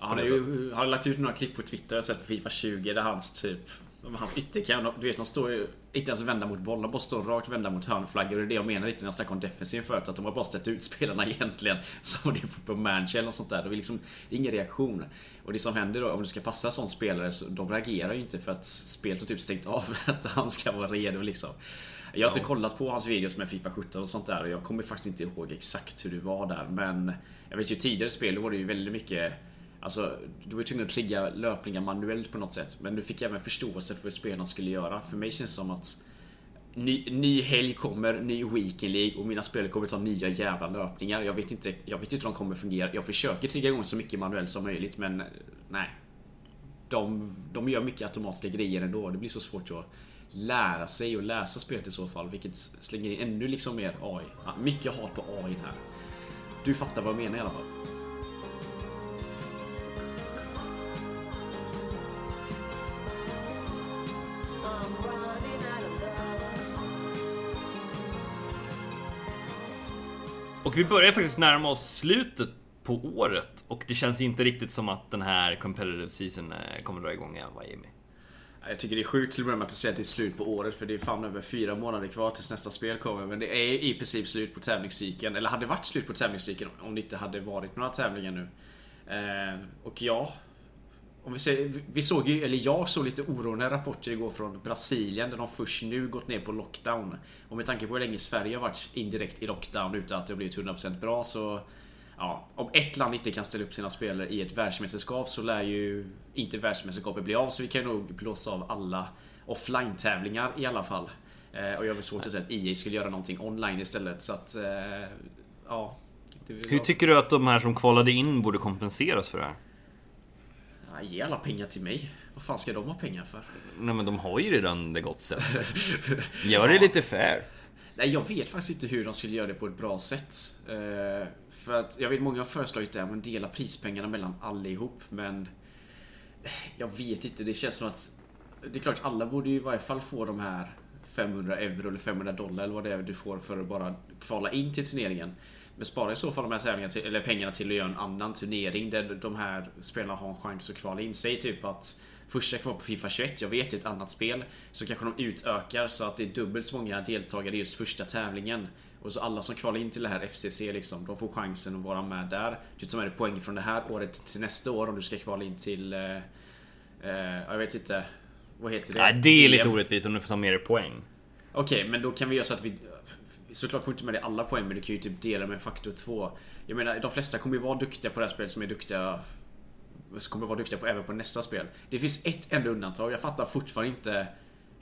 Han har ju har lagt ut några klipp på Twitter jag sett på Fifa 20 där hans typ Hans ytterkam, du vet de står ju inte ens vända mot bollen, de bara står rakt vända mot hörnflaggor. Det är det jag menar lite när jag snackar om defensiv förut, att de har bara ställt ut spelarna egentligen. Som det är på match eller sånt där. Det är, liksom, det är ingen reaktion. Och det som händer då, om du ska passa en sån spelare, så de reagerar ju inte för att spelet har typ stängt av att han ska vara redo liksom. Jag har inte kollat på hans videos med Fifa 17 och sånt där och jag kommer faktiskt inte ihåg exakt hur det var där men Jag vet ju tidigare spel då var det ju väldigt mycket Alltså, du var ju tvungen att trigga löpningar manuellt på något sätt. Men du fick även förståelse för vad spelarna skulle göra. För mig känns det som att Ny, ny helg kommer, ny weekend League och mina spelare kommer ta nya jävla löpningar. Jag vet inte, jag vet inte hur de kommer fungera. Jag försöker trigga igång så mycket manuellt som möjligt men nej. De, de gör mycket automatiska grejer ändå. Det blir så svårt att lära sig och läsa spelet i så fall. Vilket slänger in ännu liksom mer AI. mycket hat på AI här. Du fattar vad jag menar i alla fall. Och vi börjar faktiskt närma oss slutet på året och det känns inte riktigt som att den här competitive season eh, kommer dra igång igen, va Jimmy? Jag tycker det är sjukt till och börja med att du säger att det är slut på året för det är fan över fyra månader kvar tills nästa spel kommer. Men det är i princip slut på tävlingscykeln. Eller hade varit slut på tävlingscykeln om det inte hade varit några tävlingar nu. Eh, och ja, om vi, säger, vi såg ju, eller jag såg lite oroande rapporter igår från Brasilien där de först nu gått ner på lockdown. Och med tanke på hur länge Sverige har varit indirekt i lockdown utan att det har blivit 100% bra så... Ja, om ett land inte kan ställa upp sina spelare i ett världsmästerskap så lär ju inte världsmästerskapet bli av. Så vi kan nog blåsa av alla offline-tävlingar i alla fall. Eh, och jag har svårt att säga att EA skulle göra någonting online istället. Så att... Eh, ja. Hur tycker du att de här som kvalade in borde kompenseras för det här? Ge alla pengar till mig. Vad fan ska de ha pengar för? Nej men de har ju redan det gott ställt. Gör det lite fair. Nej, jag vet faktiskt inte hur de skulle göra det på ett bra sätt. Uh, för att jag vet många har föreslagit det, men dela prispengarna mellan allihop. Men jag vet inte, det känns som att det är klart alla borde ju i varje fall få de här 500 euro eller 500 dollar eller vad det är du får för att bara kvala in till turneringen. Men spara i så fall de här tävlingarna till, eller pengarna till att göra en annan turnering där de här spelarna har en chans att kvala in. Säg typ att första kvar på Fifa 21, jag vet ett annat spel. Så kanske de utökar så att det är dubbelt så många deltagare i just första tävlingen. Och så alla som kvalar in till det här FCC liksom, de får chansen att vara med där. Du tar med dig poäng från det här året till nästa år om du ska kvala in till... Eh, eh, jag vet inte. Vad heter det? Nej, det är lite orättvist om du får ta med dig poäng. Okej, okay, men då kan vi göra så att vi Såklart får du inte med dig alla poäng men du kan ju typ dela med faktor 2. Jag menar de flesta kommer ju vara duktiga på det här spelet som är duktiga som kommer vara duktiga på även på nästa spel. Det finns ett enda undantag. Jag fattar fortfarande inte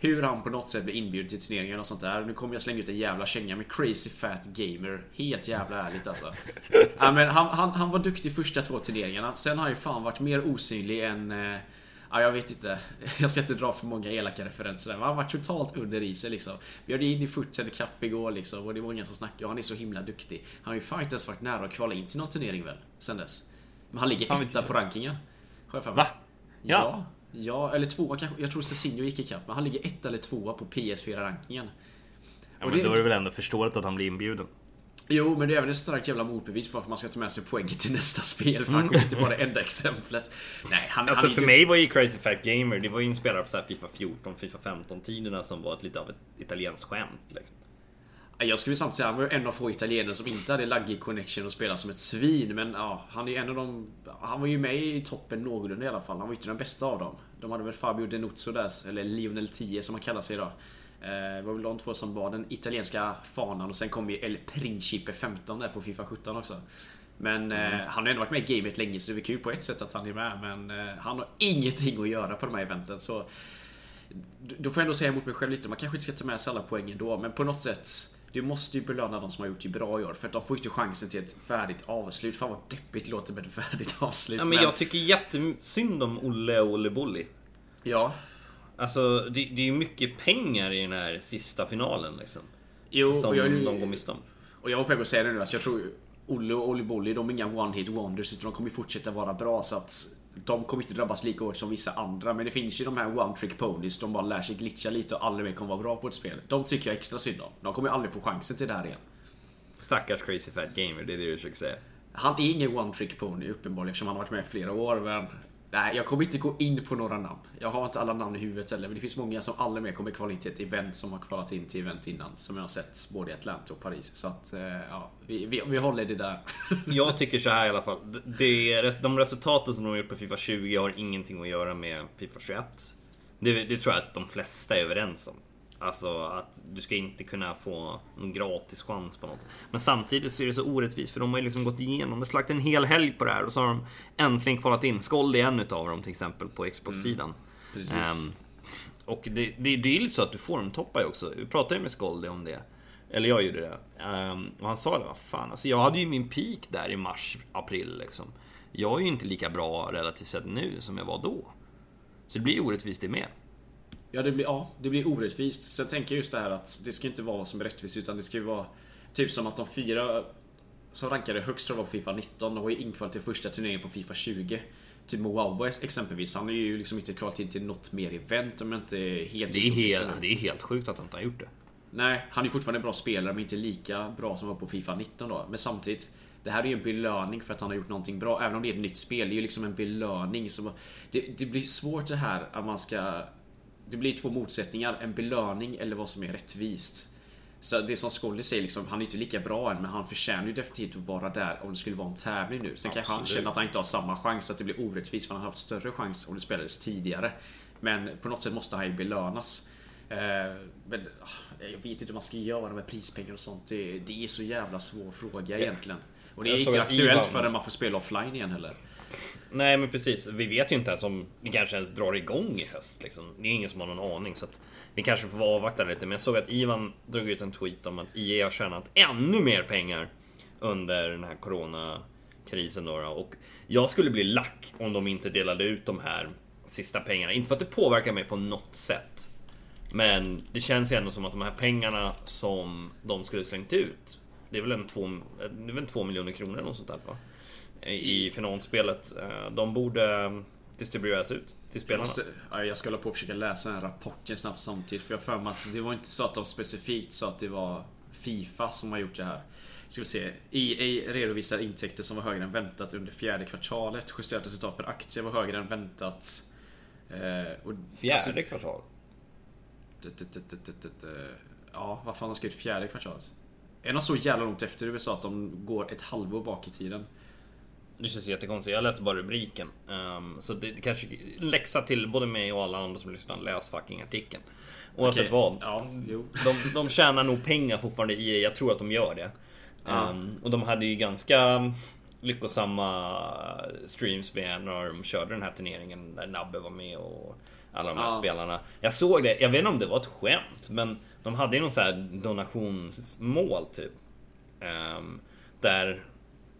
Hur han på något sätt blir inbjuden till turneringar och sånt där. Nu kommer jag slänga ut en jävla känga med Crazy Fat Gamer. Helt jävla ärligt alltså. ja, men han, han, han var duktig första två turneringarna. Sen har han ju fan varit mer osynlig än... Eh, Ja, jag vet inte. Jag ska inte dra för många elaka referenser där, han var totalt under isen liksom. Vi hade in i Footed Cup igår liksom och det var många som snackade han är så himla duktig. Han har ju fan inte ens varit nära att kvala in till någon turnering väl? Sen dess. Men han ligger Fan, etta på rankingen. Har jag för mig. Va? Ja. Ja. ja. eller tvåa kanske. Jag tror Cezinho gick ikapp, men han ligger etta eller tvåa på PS4-rankingen. Ja, men det- då är det väl ändå förståeligt att han blir inbjuden. Jo, men det är även ett starkt jävla motbevis på varför man ska ta med sig poäng till nästa spel. För han kommer inte vara det enda exemplet. Nej, han, Alltså han för ju- mig var ju Crazy Fat Gamer, det var ju en spelare på så här Fifa 14, Fifa 15 tiderna som var ett lite av ett italienskt skämt. Liksom. Jag skulle samtidigt säga han var en av få italienare som inte hade laggig connection och spelade som ett svin. Men ja, han är en av de... Han var ju med i toppen någorlunda i alla fall. Han var ju inte den bästa av dem. De hade väl Fabio Denuzzo där, eller Lionel 10 som han kallar sig idag. Eh, Det var väl de två som var den italienska fanan och sen kom ju El Principe 15 där på Fifa 17 också. Men eh, han har ändå varit med i gamet länge så det är kul på ett sätt att han är med men eh, han har ingenting att göra på de här eventen så då får jag ändå säga emot mig själv lite. Man kanske inte ska ta med sig alla poäng ändå, men på något sätt. Du måste ju belöna de som har gjort det bra i år, för att de får ju inte chansen till ett färdigt avslut. Fan vad deppigt det låter med ett färdigt avslut. Ja, men jag tycker jättesynd om Olle och Olle Bolli. Ja. Alltså det, det är ju mycket pengar i den här sista finalen liksom. Jo, Som och jag, de går miste om. och jag var på väg att säga det nu, att jag tror Olle och Olli Bolli, de är inga one-hit wonders, utan de kommer fortsätta vara bra, så att de kommer inte drabbas lika hårt som vissa andra. Men det finns ju de här one-trick ponies, de bara lär sig glitcha lite och aldrig mer kommer vara bra på ett spel. De tycker jag extra synd om. De kommer aldrig få chansen till det här igen. Stackars Crazy Fat Gamer, det är det du försöker säga. Han är ingen one trick pony uppenbarligen eftersom han har varit med i flera år men Nej, jag kommer inte gå in på några namn. Jag har inte alla namn i huvudet heller men det finns många som aldrig mer kommer kvala in till ett event som har kvalat in till event innan. Som jag har sett både i Atlanta och Paris. Så att, eh, ja, vi, vi, vi håller det där. Jag tycker så här i alla fall. Det, de resultaten som de har gjort på Fifa 20 har ingenting att göra med Fifa 21. Det, det tror jag att de flesta är överens om. Alltså att du ska inte kunna få en gratis chans på något. Men samtidigt så är det så orättvist för de har ju liksom gått igenom, de slagt en hel helg på det här och så har de äntligen kvalat in. Skold är en utav dem till exempel på Xbox-sidan. Precis. Ehm, och det, det, det är ju så att du får en toppar ju också. Vi pratade ju med Skoldy om det. Eller jag gjorde det. Ehm, och han sa det, vad fan. Alltså jag hade ju min peak där i mars, april liksom. Jag är ju inte lika bra relativt sett nu som jag var då. Så det blir ju orättvist det med. Ja, det blir, ja, det blir orättvist. Tänker jag just det här att det ska inte vara som rättvist utan det ska ju vara typ som att de fyra som rankade högst tror jag var på Fifa 19, de var ju inkvalade till första turneringen på Fifa 20. Typ Mowabo exempelvis, han är ju liksom inte kvalat in till något mer event om jag inte är helt Det är, helt, det är helt sjukt att han inte har gjort det. Nej, han är fortfarande en bra spelare men inte lika bra som var på Fifa 19 då. Men samtidigt, det här är ju en belöning för att han har gjort någonting bra. Även om det är ett nytt spel, det är ju liksom en belöning. Så det, det blir svårt det här att man ska... Det blir två motsättningar, en belöning eller vad som är rättvist. Så det som Skolly säger, liksom, han är inte lika bra än men han förtjänar ju definitivt att vara där om det skulle vara en tävling nu. Sen kanske han Absolut. känner att han inte har samma chans, att det blir orättvist för han har haft större chans om det spelades tidigare. Men på något sätt måste han ju belönas. Eh, Men ah, jag vet inte hur man ska göra med prispengar och sånt. Det, det är så jävla svår fråga egentligen. Och det är såg inte aktuellt förrän man får spela offline igen heller. Nej men precis, vi vet ju inte ens om vi kanske ens drar igång i höst. Liksom. Det är ingen som har någon aning. Så att vi kanske får avvakta lite. Men jag såg att Ivan drog ut en tweet om att IE har tjänat ännu mer pengar under den här coronakrisen. Då, då. Och jag skulle bli lack om de inte delade ut de här sista pengarna. Inte för att det påverkar mig på något sätt. Men det känns ju ändå som att de här pengarna som de skulle slängt ut. Det är väl en två, det är väl två miljoner kronor eller något sånt där va? I finanspelet. Eh, De borde distribueras ut till Jag, spelarna. måste, ja, jag ska hålla på och försöka läsa den här rapporten snabbt samtidigt. För jag har för mig att det var inte så att de specifikt sa att det var Fifa som har gjort det här. Ska vi se. EA redovisar intäkter som var högre än väntat under fjärde kvartalet. Justerat resultat per aktie var högre än väntat. Eh, och, Fjärde kvartal. D- d- d- d- d- d- d- Ja, vad fan de ska ut fjärde kvartalet? Är de så jävla långt efter USA att de går ett halvår bak i tiden? Det känns jättekonstigt. Jag läste bara rubriken. Ehm, så det det kanske läxa till både mig och alla andra som lyssnar. Läs fucking artikeln. Oavsett Okej, vad. Ja, jo. De, de tjänar nog pengar fortfarande i Jag tror att de gör det. Ehm, och de hade ju ganska lyckosamma streams med när de körde den här turneringen. Där Nabbe var med och Alla de här Ja. spelarna. Jag såg det, jag vet inte om det var ett skämt, men de hade ju någon så här donationsmål typ. Ehm, där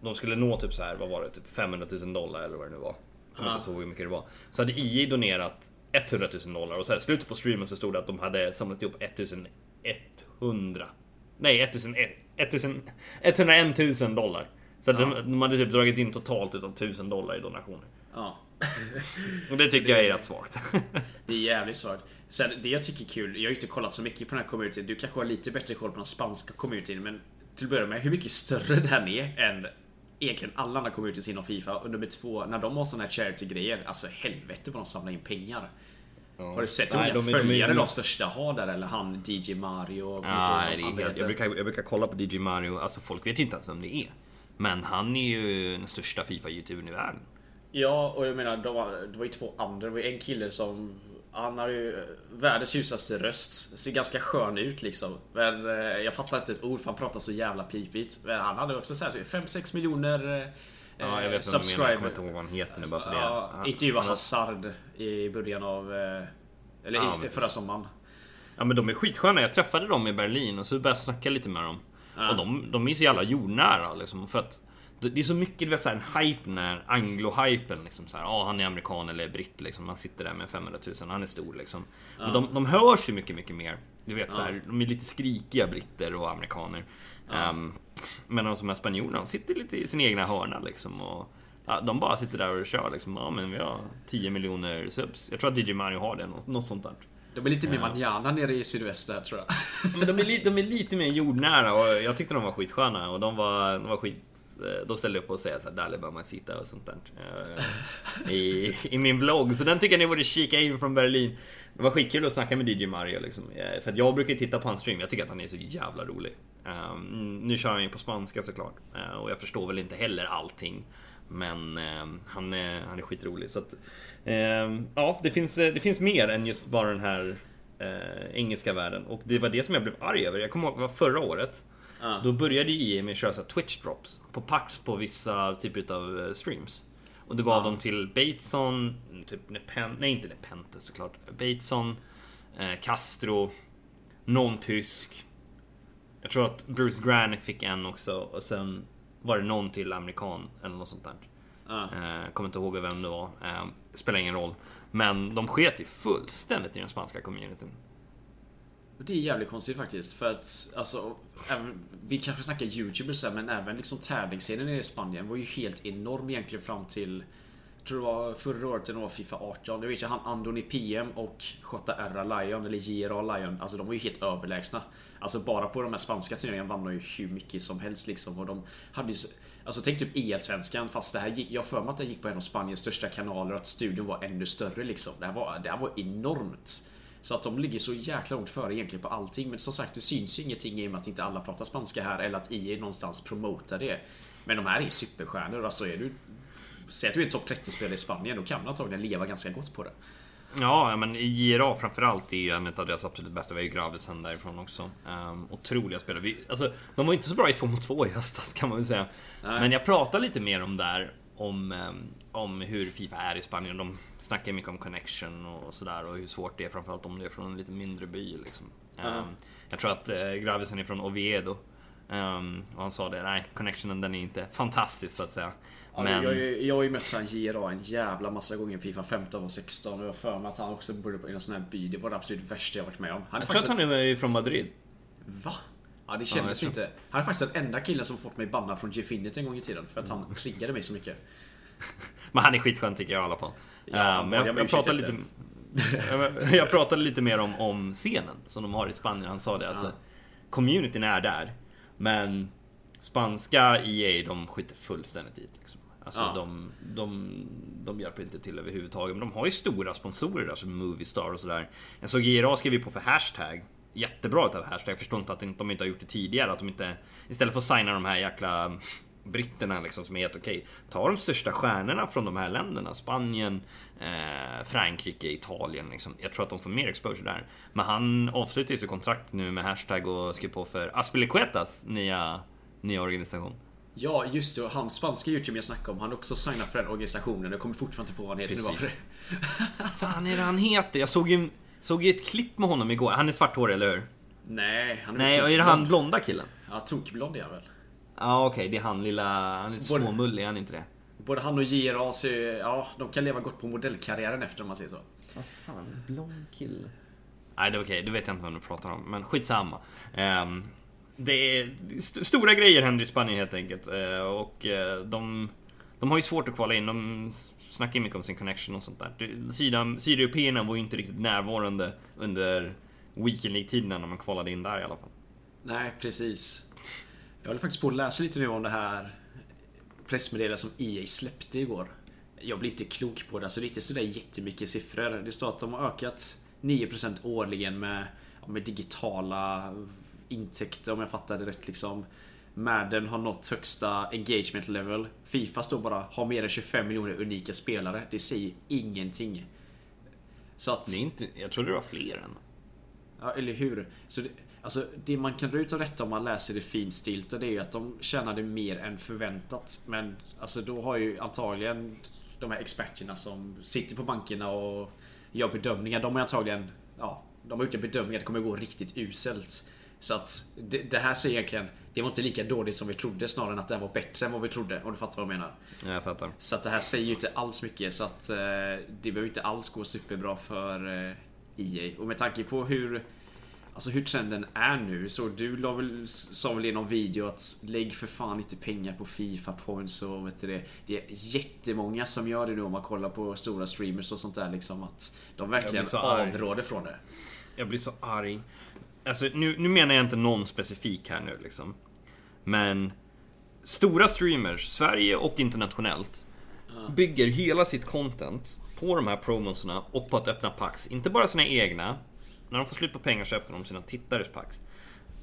de skulle nå typ så här, vad var det, typ 500 000 dollar eller vad det nu var. Jag kommer Ja. inte ihåg hur mycket det var. Så hade EA donerat 100 000 dollar och så här, slutet på streamen så stod det att de hade samlat ihop 1100. Nej, 1000, 1000, 101 000 dollar. Så att Ja. de, de hade typ dragit in totalt utav 1000 dollar i donationer. Ja. Och det tycker jag är rätt svagt. Det är jävligt svagt. Sen det jag tycker är kul, jag har ju inte kollat så mycket på den här communityn. Du kanske har lite bättre koll på den spanska communityn. Men till att börja med, hur mycket större den är än egentligen alla andra communities inom Fifa. Och nummer två, när de har såna här charity-grejer. Alltså helvete vad de samlar in pengar. Har du sett hur många de de följare de största har där? Eller han DJ Mario? och- Nej, det är helt, jag, brukar, jag brukar kolla på DJ Mario, alltså folk vet ju inte ens vem det är. Men han är ju den största FIFA-youtubern i världen. Ja, och jag menar, de var, det var ju två andra. Det var ju en kille som... Han har ju världens ljusaste röst. Ser ganska skön ut liksom. Men eh, jag fattar inte ett ord för han pratar så jävla pipigt. Men han hade också såhär 5-6 miljoner eh, Ja, jag vet vad du menar, jag kommer inte ihåg vad han heter nu bara för det. Ja, Ja, intervjuade han- Hazard i början av... eh, Eller Ja, i, förra sommaren. Ja men de är skitsköna, jag träffade dem i Berlin och så började jag snacka lite med dem. Ja. Och de, de är så jävla jordnära liksom. För att det är så mycket, du vet såhär en hype när anglo-hypen liksom såhär, ja han är amerikan eller britt liksom. Man sitter där med 500 000, han är stor liksom. Men de, de hörs ju mycket, mycket mer. Du vet såhär, de är lite skrikiga britter och amerikaner. Ehm, men de som är spanjorerna, de sitter lite i sin egna hörna liksom. Och, ja, de bara sitter där och kör liksom. Ja men vi har 10 miljoner subs. Jag tror att DJ Mario har det, något, något sånt där. De är lite mer manjana nere i sydväst där tror jag. Men de är, li, de är lite mer jordnära och jag tyckte de var skitsköna och de var, de var skit... Eh, de ställde upp och säger såhär Dale Mamacita och sånt där. Eh, I, I min vlogg. Så den tycker jag ni borde kika in från Berlin. Det var skitkul att snacka med DJ Mario liksom. Eh, för att jag brukar ju titta på hans stream. Jag tycker att han är så jävla rolig. Ehm, nu kör han ju på spanska såklart. Och jag förstår väl inte heller allting. Men ehm, han, är, han är skitrolig. Så att, ehm, ja, det finns, det finns mer än just bara den här eh, engelska världen. Och det var det som jag blev arg över. Jag kommer ihåg, det var förra året. Ja. Då började EA med att köra Twitch drops på Pax på vissa typer av streams. Och det gav Ja. dem till Bateson, typ Nepen, nej inte Nepenthes såklart. Bateson, eh, Castro, någon tysk. Jag tror att Bruce Granick fick en också och sen var det någon till amerikan eller något sånt där. Ja. Eh, kommer inte ihåg vem det var. Eh, spelar ingen roll. Men de sket ju fullständigt i den spanska communityn. Och Det är jävligt konstigt faktiskt för att alltså även, Vi kanske snackar youtubers här men även liksom tävlingsscenen i Spanien var ju helt enorm egentligen fram till jag tror det var förra året när det var Fifa 18. Jag vet ju han Andoni PM och JR Lion eller JRA Lion. Alltså de var ju helt överlägsna. Alltså bara på de här spanska turneringarna vann de ju hur mycket som helst liksom. Och de hade ju, Alltså tänk typ EL-svenskan fast det här gick, jag har för mig att det gick på en av Spaniens största kanaler och att studion var ännu större liksom. Det här var, det här var enormt. Så att de ligger så jäkla långt före egentligen på allting. Men som sagt, det syns ju ingenting i och med att inte alla pratar spanska här eller att EA någonstans promotar det. Men de här är superstjärnor. Alltså är du... Säg att du är topp 30-spelare i Spanien, då kan man antagligen leva ganska gott på det. Ja, men JRA framförallt är ju en av deras absolut bästa. Vi har ju Gravesen därifrån också. Um, otroliga spelare. Vi, alltså, de var inte så bra i 2 mot 2 i höstas kan man väl säga. Nej. Men jag pratar lite mer om där. Om, ehm, om hur Fifa är i Spanien. De snackar mycket om connection och sådär. Och hur svårt det är. Framförallt om du är från en lite mindre by. Liksom. Ja. Ehm, jag tror att uh, Gravesen är från Oviedo. Ehm, och han sa det, nej, connectionen den är inte fantastisk så att säga. Ja, Men... jag, ju- jag har ju mött han JRA en jävla massa gånger i Fifa 15 och 16 och jag för mig att han också bodde på en sån här by. Det var det absolut värsta jag varit med om. Han är Jag tror att han är från Madrid. Va? Ja det jag kändes tror- inte. Han är faktiskt den enda killen som fått mig bannad från Gfinity en gång i tiden för att han triggade mig så mycket. Men han är skitskön tycker jag i alla fall. Ja, men jag, jag jag, pratade lite, jag pratade lite mer om, om scenen som de har i Spanien. Han sa det. Alltså, Ja. communityn är där. Men spanska EA, de skiter fullständigt i det. Liksom. Alltså, Ja. de, de, de hjälper inte till överhuvudtaget. Men de har ju stora sponsorer där som Moviestar och sådär. Jag såg IRA skrev ju på för hashtag. Jättebra utav hashtag. Jag förstår inte att de inte har gjort det tidigare. Att de inte, istället för att signa de här jäkla britterna liksom som är helt okej. Ta de största stjärnorna från de här länderna. Spanien, eh, Frankrike, Italien. Liksom. Jag tror att de får mer exposure där. Men han avslutar ju sitt kontrakt nu med hashtag och skrev på för Aspilicuetas nya, nya organisation. Ja, just det. Och han spanska youtubern jag snackade om, han har också signat för den organisationen. Jag kommer fortfarande inte på vad han heter nu Precis. varför. fan är det han heter? Jag såg ju, såg ju ett klipp med honom igår. Han är svarthårig, eller hur? Nej, han är Nej, väl är det han blonda killen? Ja, tokblond är han väl. Ja okej, det är han lilla... Han är lite Både- småmullig, är han inte det? Både han och JRA ser, ja, de kan leva gott på modellkarriären efter om man säger så. Vad fan, blond kille? Nej det är okej, det vet jag inte vad du pratar om. Men skitsamma. Um, det är st stora grejer händer i Spanien helt enkelt. Eh, och eh, de, de har ju svårt att kvala in. De snackar ju mycket om sin connection och sånt där. Sydeuropeerna var ju inte riktigt närvarande under Weekend League-tiderna när man kvalade in där i alla fall. Nej, precis. Jag håller faktiskt på att läsa lite nu om det här pressmeddelandet som EA släppte igår. Jag blir inte klok på det, alltså det är inte sådär jättemycket siffror. Det står att de har ökat 9% årligen med, med digitala intäkter om jag fattar det rätt liksom. Madden har nått högsta engagement level. Fifa står bara har mer än 25 miljoner unika spelare. Det säger ingenting. Så att... Det är inte, jag trodde det var fler än. Ja, eller hur? Så det, alltså, det man kan dra ut av detta om man läser det finstilta det är ju att de tjänade mer än förväntat. Men alltså då har ju antagligen de här experterna som sitter på bankerna och gör bedömningar. De har antagligen ja, de har gjort en bedömning att det kommer gå riktigt uselt. Så att det, det här säger egentligen det var inte lika dåligt som vi trodde snarare än att det här var bättre än vad vi trodde. Om du fattar vad jag menar. Ja, jag fattar. Så att det här säger ju inte alls mycket så att eh, det behöver inte alls gå superbra för eh, EA. Och med tanke på hur Alltså hur trenden är nu så du la väl, sa väl i någon video att lägg för fan inte pengar på Fifa points och vet du det. Det är jättemånga som gör det nu om man kollar på stora streamers och sånt där liksom att de verkligen avråder från det. Jag blir så arg. Alltså, nu, nu menar jag inte någon specifik här nu liksom. Men stora streamers, Sverige och internationellt, bygger hela sitt content på de här promoserna och på att öppna packs. Inte bara sina egna. När de får slut på pengar så öppnar de sina tittares packs.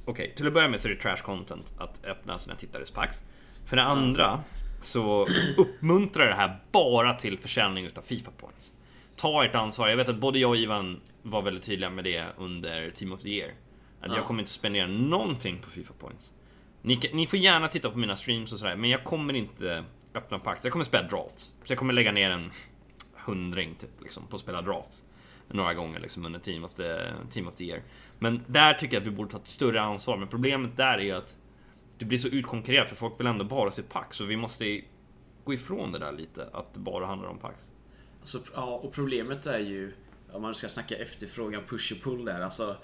Okej, till att börja med så är det trash content att öppna sina tittares packs. För det andra så uppmuntrar det här bara till försäljning utav Fifa points. Ta ert ansvar. Jag vet att både jag och Ivan var väldigt tydliga med det under Team of the Year. Att Ja. jag kommer inte spendera någonting på Fifa points. Ni, ni får gärna titta på mina streams och sådär, men jag kommer inte öppna packs. Jag kommer spela drafts. Så jag kommer lägga ner en hundring typ, liksom, på att spela drafts. Några gånger liksom, under Team of, the, Team of the Year. Men där tycker jag att vi borde ta ett större ansvar. Men problemet där är ju att det blir så utkonkurrerat för folk vill ändå bara se pax. Så vi måste gå ifrån det där lite, att det bara handlar om pax. Alltså, ja, och problemet är ju om man ska snacka efterfrågan, push och pull där. Alltså,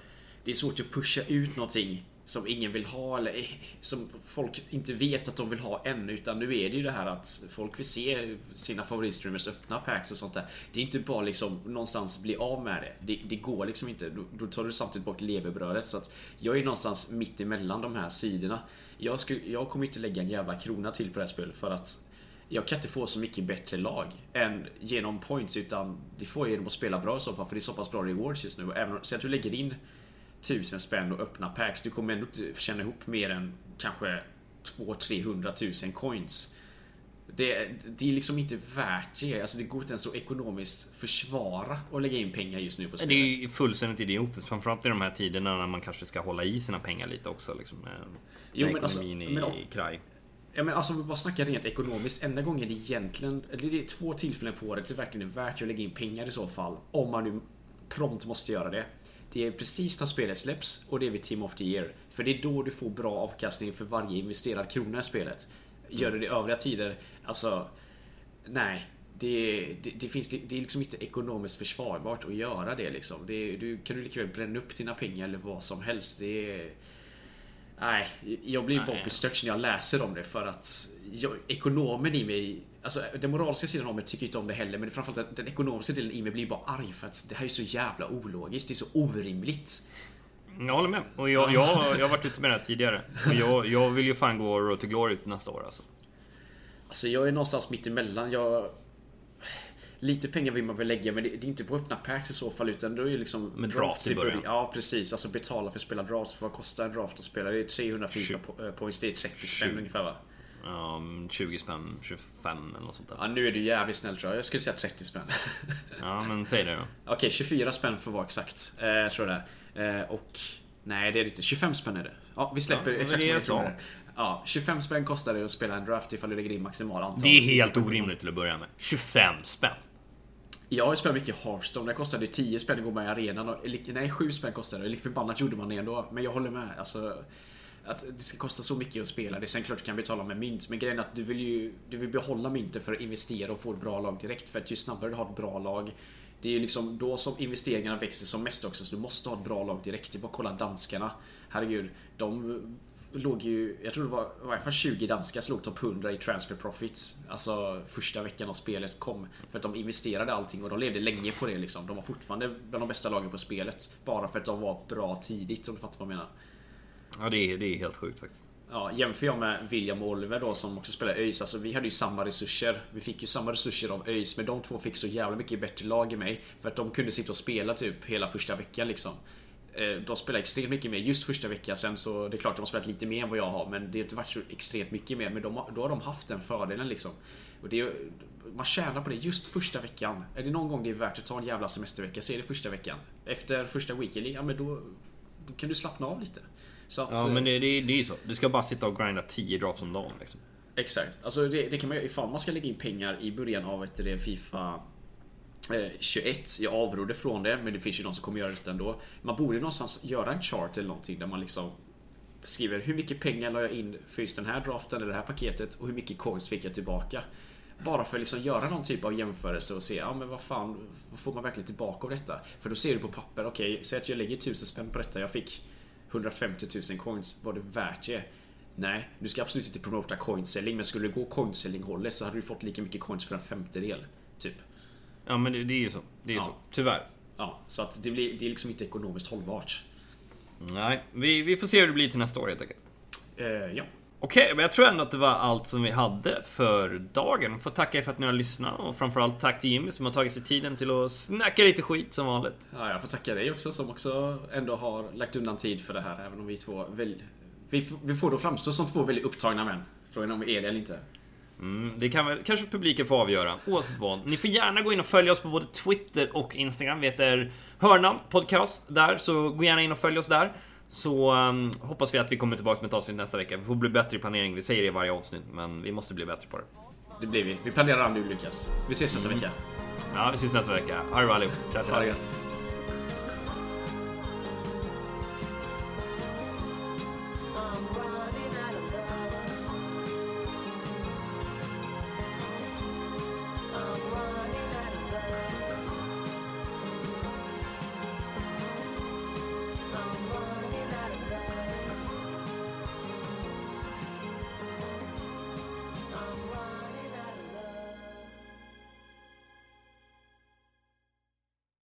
det är svårt att pusha ut någonting som ingen vill ha eller eh, som folk inte vet att de vill ha än. Utan nu är det ju det här att folk vill se sina favoritstreamers öppna packs och sånt där. Det är inte bara liksom någonstans bli av med det. Det, det går liksom inte. Då, då tar du samtidigt bort levebrödet. Så att jag är någonstans mitt emellan de här sidorna. Jag, skulle, jag kommer inte lägga en jävla krona till på det här spelet för att jag kan inte få så mycket bättre lag än genom points utan det får jag genom att spela bra i så fall för det är så pass bra rewards just nu. Även, så att du lägger in tusen spänn och öppna packs. Du kommer ändå inte tjäna ihop mer än kanske 200-300 000 coins. Det, det är liksom inte värt det. Alltså det går inte ens att ekonomiskt försvara att lägga in pengar just nu på Det spelet. är ju fullständigt idiotiskt, framförallt i de här tiderna när man kanske ska hålla i sina pengar lite också. Liksom, med, Jo, men alltså- ekonomin men- i kraj. Ja, men alltså om vi bara snackar rent ekonomiskt. Enda gången det egentligen... Det är två tillfällen på året det verkligen är värt att lägga in pengar i så fall. Om man nu prompt måste göra det. Det är precis när spelet släpps och det är vid Team of the Year. För det är då du får bra avkastning för varje investerad krona i spelet. Gör du det övriga tider, alltså... Nej. Det, det, det, finns, det, det är liksom inte ekonomiskt försvarbart att göra det liksom. Det, du kan du lika väl bränna upp dina pengar eller vad som helst. Det är... Nej, jag blir bara bestört när jag läser om det för att jag, ekonomen i mig Alltså den moraliska sidan av mig tycker inte om det heller men framförallt den, den ekonomiska delen i mig blir bara arg för att det här är så jävla ologiskt. Det är så orimligt. Jag håller med. Och jag, jag, jag har varit ute med det här tidigare. Och jag, jag vill ju fan gå Road to Glory nästa år alltså. Alltså jag är någonstans mitt emellan. Jag... Lite pengar vill man väl lägga men det, det är inte på öppna packs i så fall utan då är det liksom Med draft i början. Ja precis, alltså betala för att spela drafts. För vad kostar en draft att spela? Det är 300 FIFA po- eh, points, det är 30 spänn ungefär va? Um, 20 spänn, 25 eller något sånt där. Ja nu är du jävligt snäll tror jag. Jag skulle säga 30 spänn. Ja, men säg det då. Okej, 24 spänn för att vara exakt. Eh, tror jag det eh, Och Nej det är det inte. 25 spänn är det. Ja, vi släpper Ja, exakt vad jag är. Ja, 25 spänn kostar det att spela en draft ifall du lägger in maximal antal. Det är helt orimligt till att börja med. 25 spänn. Jag har ju spelat mycket Hearthstone. Det kostade 10 spänn att gå med i arenan. Och, nej, 7 spänn kostade det. Lik förbannat gjorde man det ändå. Men jag håller med. Alltså, att det ska kosta så mycket att spela. Det är sen klart du kan betala med mynt. Men grejen är att du vill ju du vill behålla myntet för att investera och få ett bra lag direkt. För att ju snabbare du har ett bra lag det är ju liksom då som investeringarna växer som mest också. Så du måste ha ett bra lag direkt. Det är bara att kolla danskarna. Herregud. De låg ju, jag tror det var i varje fall 20 danskar slog topp 100 i transfer profits. Alltså första veckan av spelet kom. För att de investerade allting och de levde länge på det liksom. De var fortfarande bland de bästa lagen på spelet. Bara för att de var bra tidigt om du fattar vad jag menar. Ja, det är, det är helt sjukt faktiskt. Ja, jämför jag med William och Oliver då som också spelar ÖIS. Alltså vi hade ju samma resurser. Vi fick ju samma resurser av ÖIS. Men de två fick så jävla mycket bättre lag i mig. För att de kunde sitta och spela typ hela första veckan liksom. Eh, De spelade extremt mycket mer just första veckan. Sen så det är klart de har spelat lite mer än vad jag har. Men det har inte varit så extremt mycket mer. Men de, då har de haft den fördelen liksom. Och det är, man tjänar på det just första veckan. Är det någon gång det är värt att ta en jävla semestervecka så är det första veckan. Efter första weekly, ja men då, då kan du slappna av lite. Så att, Ja, eh, men det, det, det är ju så. Du ska bara sitta och grinda 10 drafts om dagen liksom. Exakt. Alltså det, det kan man göra ifall man ska lägga in pengar i början av ett Fifa eh, Eh, 21. Jag avrådde från det, men det finns ju de som kommer göra det ändå. Man borde någonstans göra en chart eller någonting där man liksom skriver hur mycket pengar la jag in för just den här draften eller det här paketet och hur mycket coins fick jag tillbaka. Bara för att liksom göra någon typ av jämförelse och se, ja men vad fan, vad får man verkligen tillbaka av detta? För då ser du på papper, okej, säg att jag lägger 1000 spänn på detta, jag fick 150 000 coins, var det värt det? Nej, du ska absolut inte promota coinselling, men skulle du gå coinselling hållet så hade du fått lika mycket coins för en femtedel. Typ. Ja, men det, det är ju så. Det är Ja. så. Tyvärr. Ja, så att det, blir, det är liksom inte ekonomiskt hållbart. Nej, vi, vi får se hur det blir till nästa år helt enkelt. Eh, ja. Okej, men jag tror ändå att det var allt som vi hade för dagen. Får tacka er för att ni har lyssnat och framförallt tack till Jimmy som har tagit sig tiden till att snacka lite skit som vanligt. ja, jag får tacka dig också som också ändå har lagt undan tid för det här, även om vi två väl, vi, vi får då framstå som två väldigt upptagna män. Frågan om vi är det eller inte. Mm, det kan väl kanske publiken få avgöra, oavsett vad. Ni får gärna gå in och följa oss på både Twitter och Instagram. Vi heter Hörna Podcast där, så gå gärna in och följ oss där. Så um, hoppas vi att vi kommer tillbaka med ett avsnitt nästa vecka. Vi får bli bättre i planering, vi säger det i varje avsnitt, men vi måste bli bättre på det. Det blir vi. Vi planerar nu Lukas. Vi ses nästa vecka. Ja, vi ses nästa vecka. Ha det bra allihop. Ciao, ciao. Ha det gött.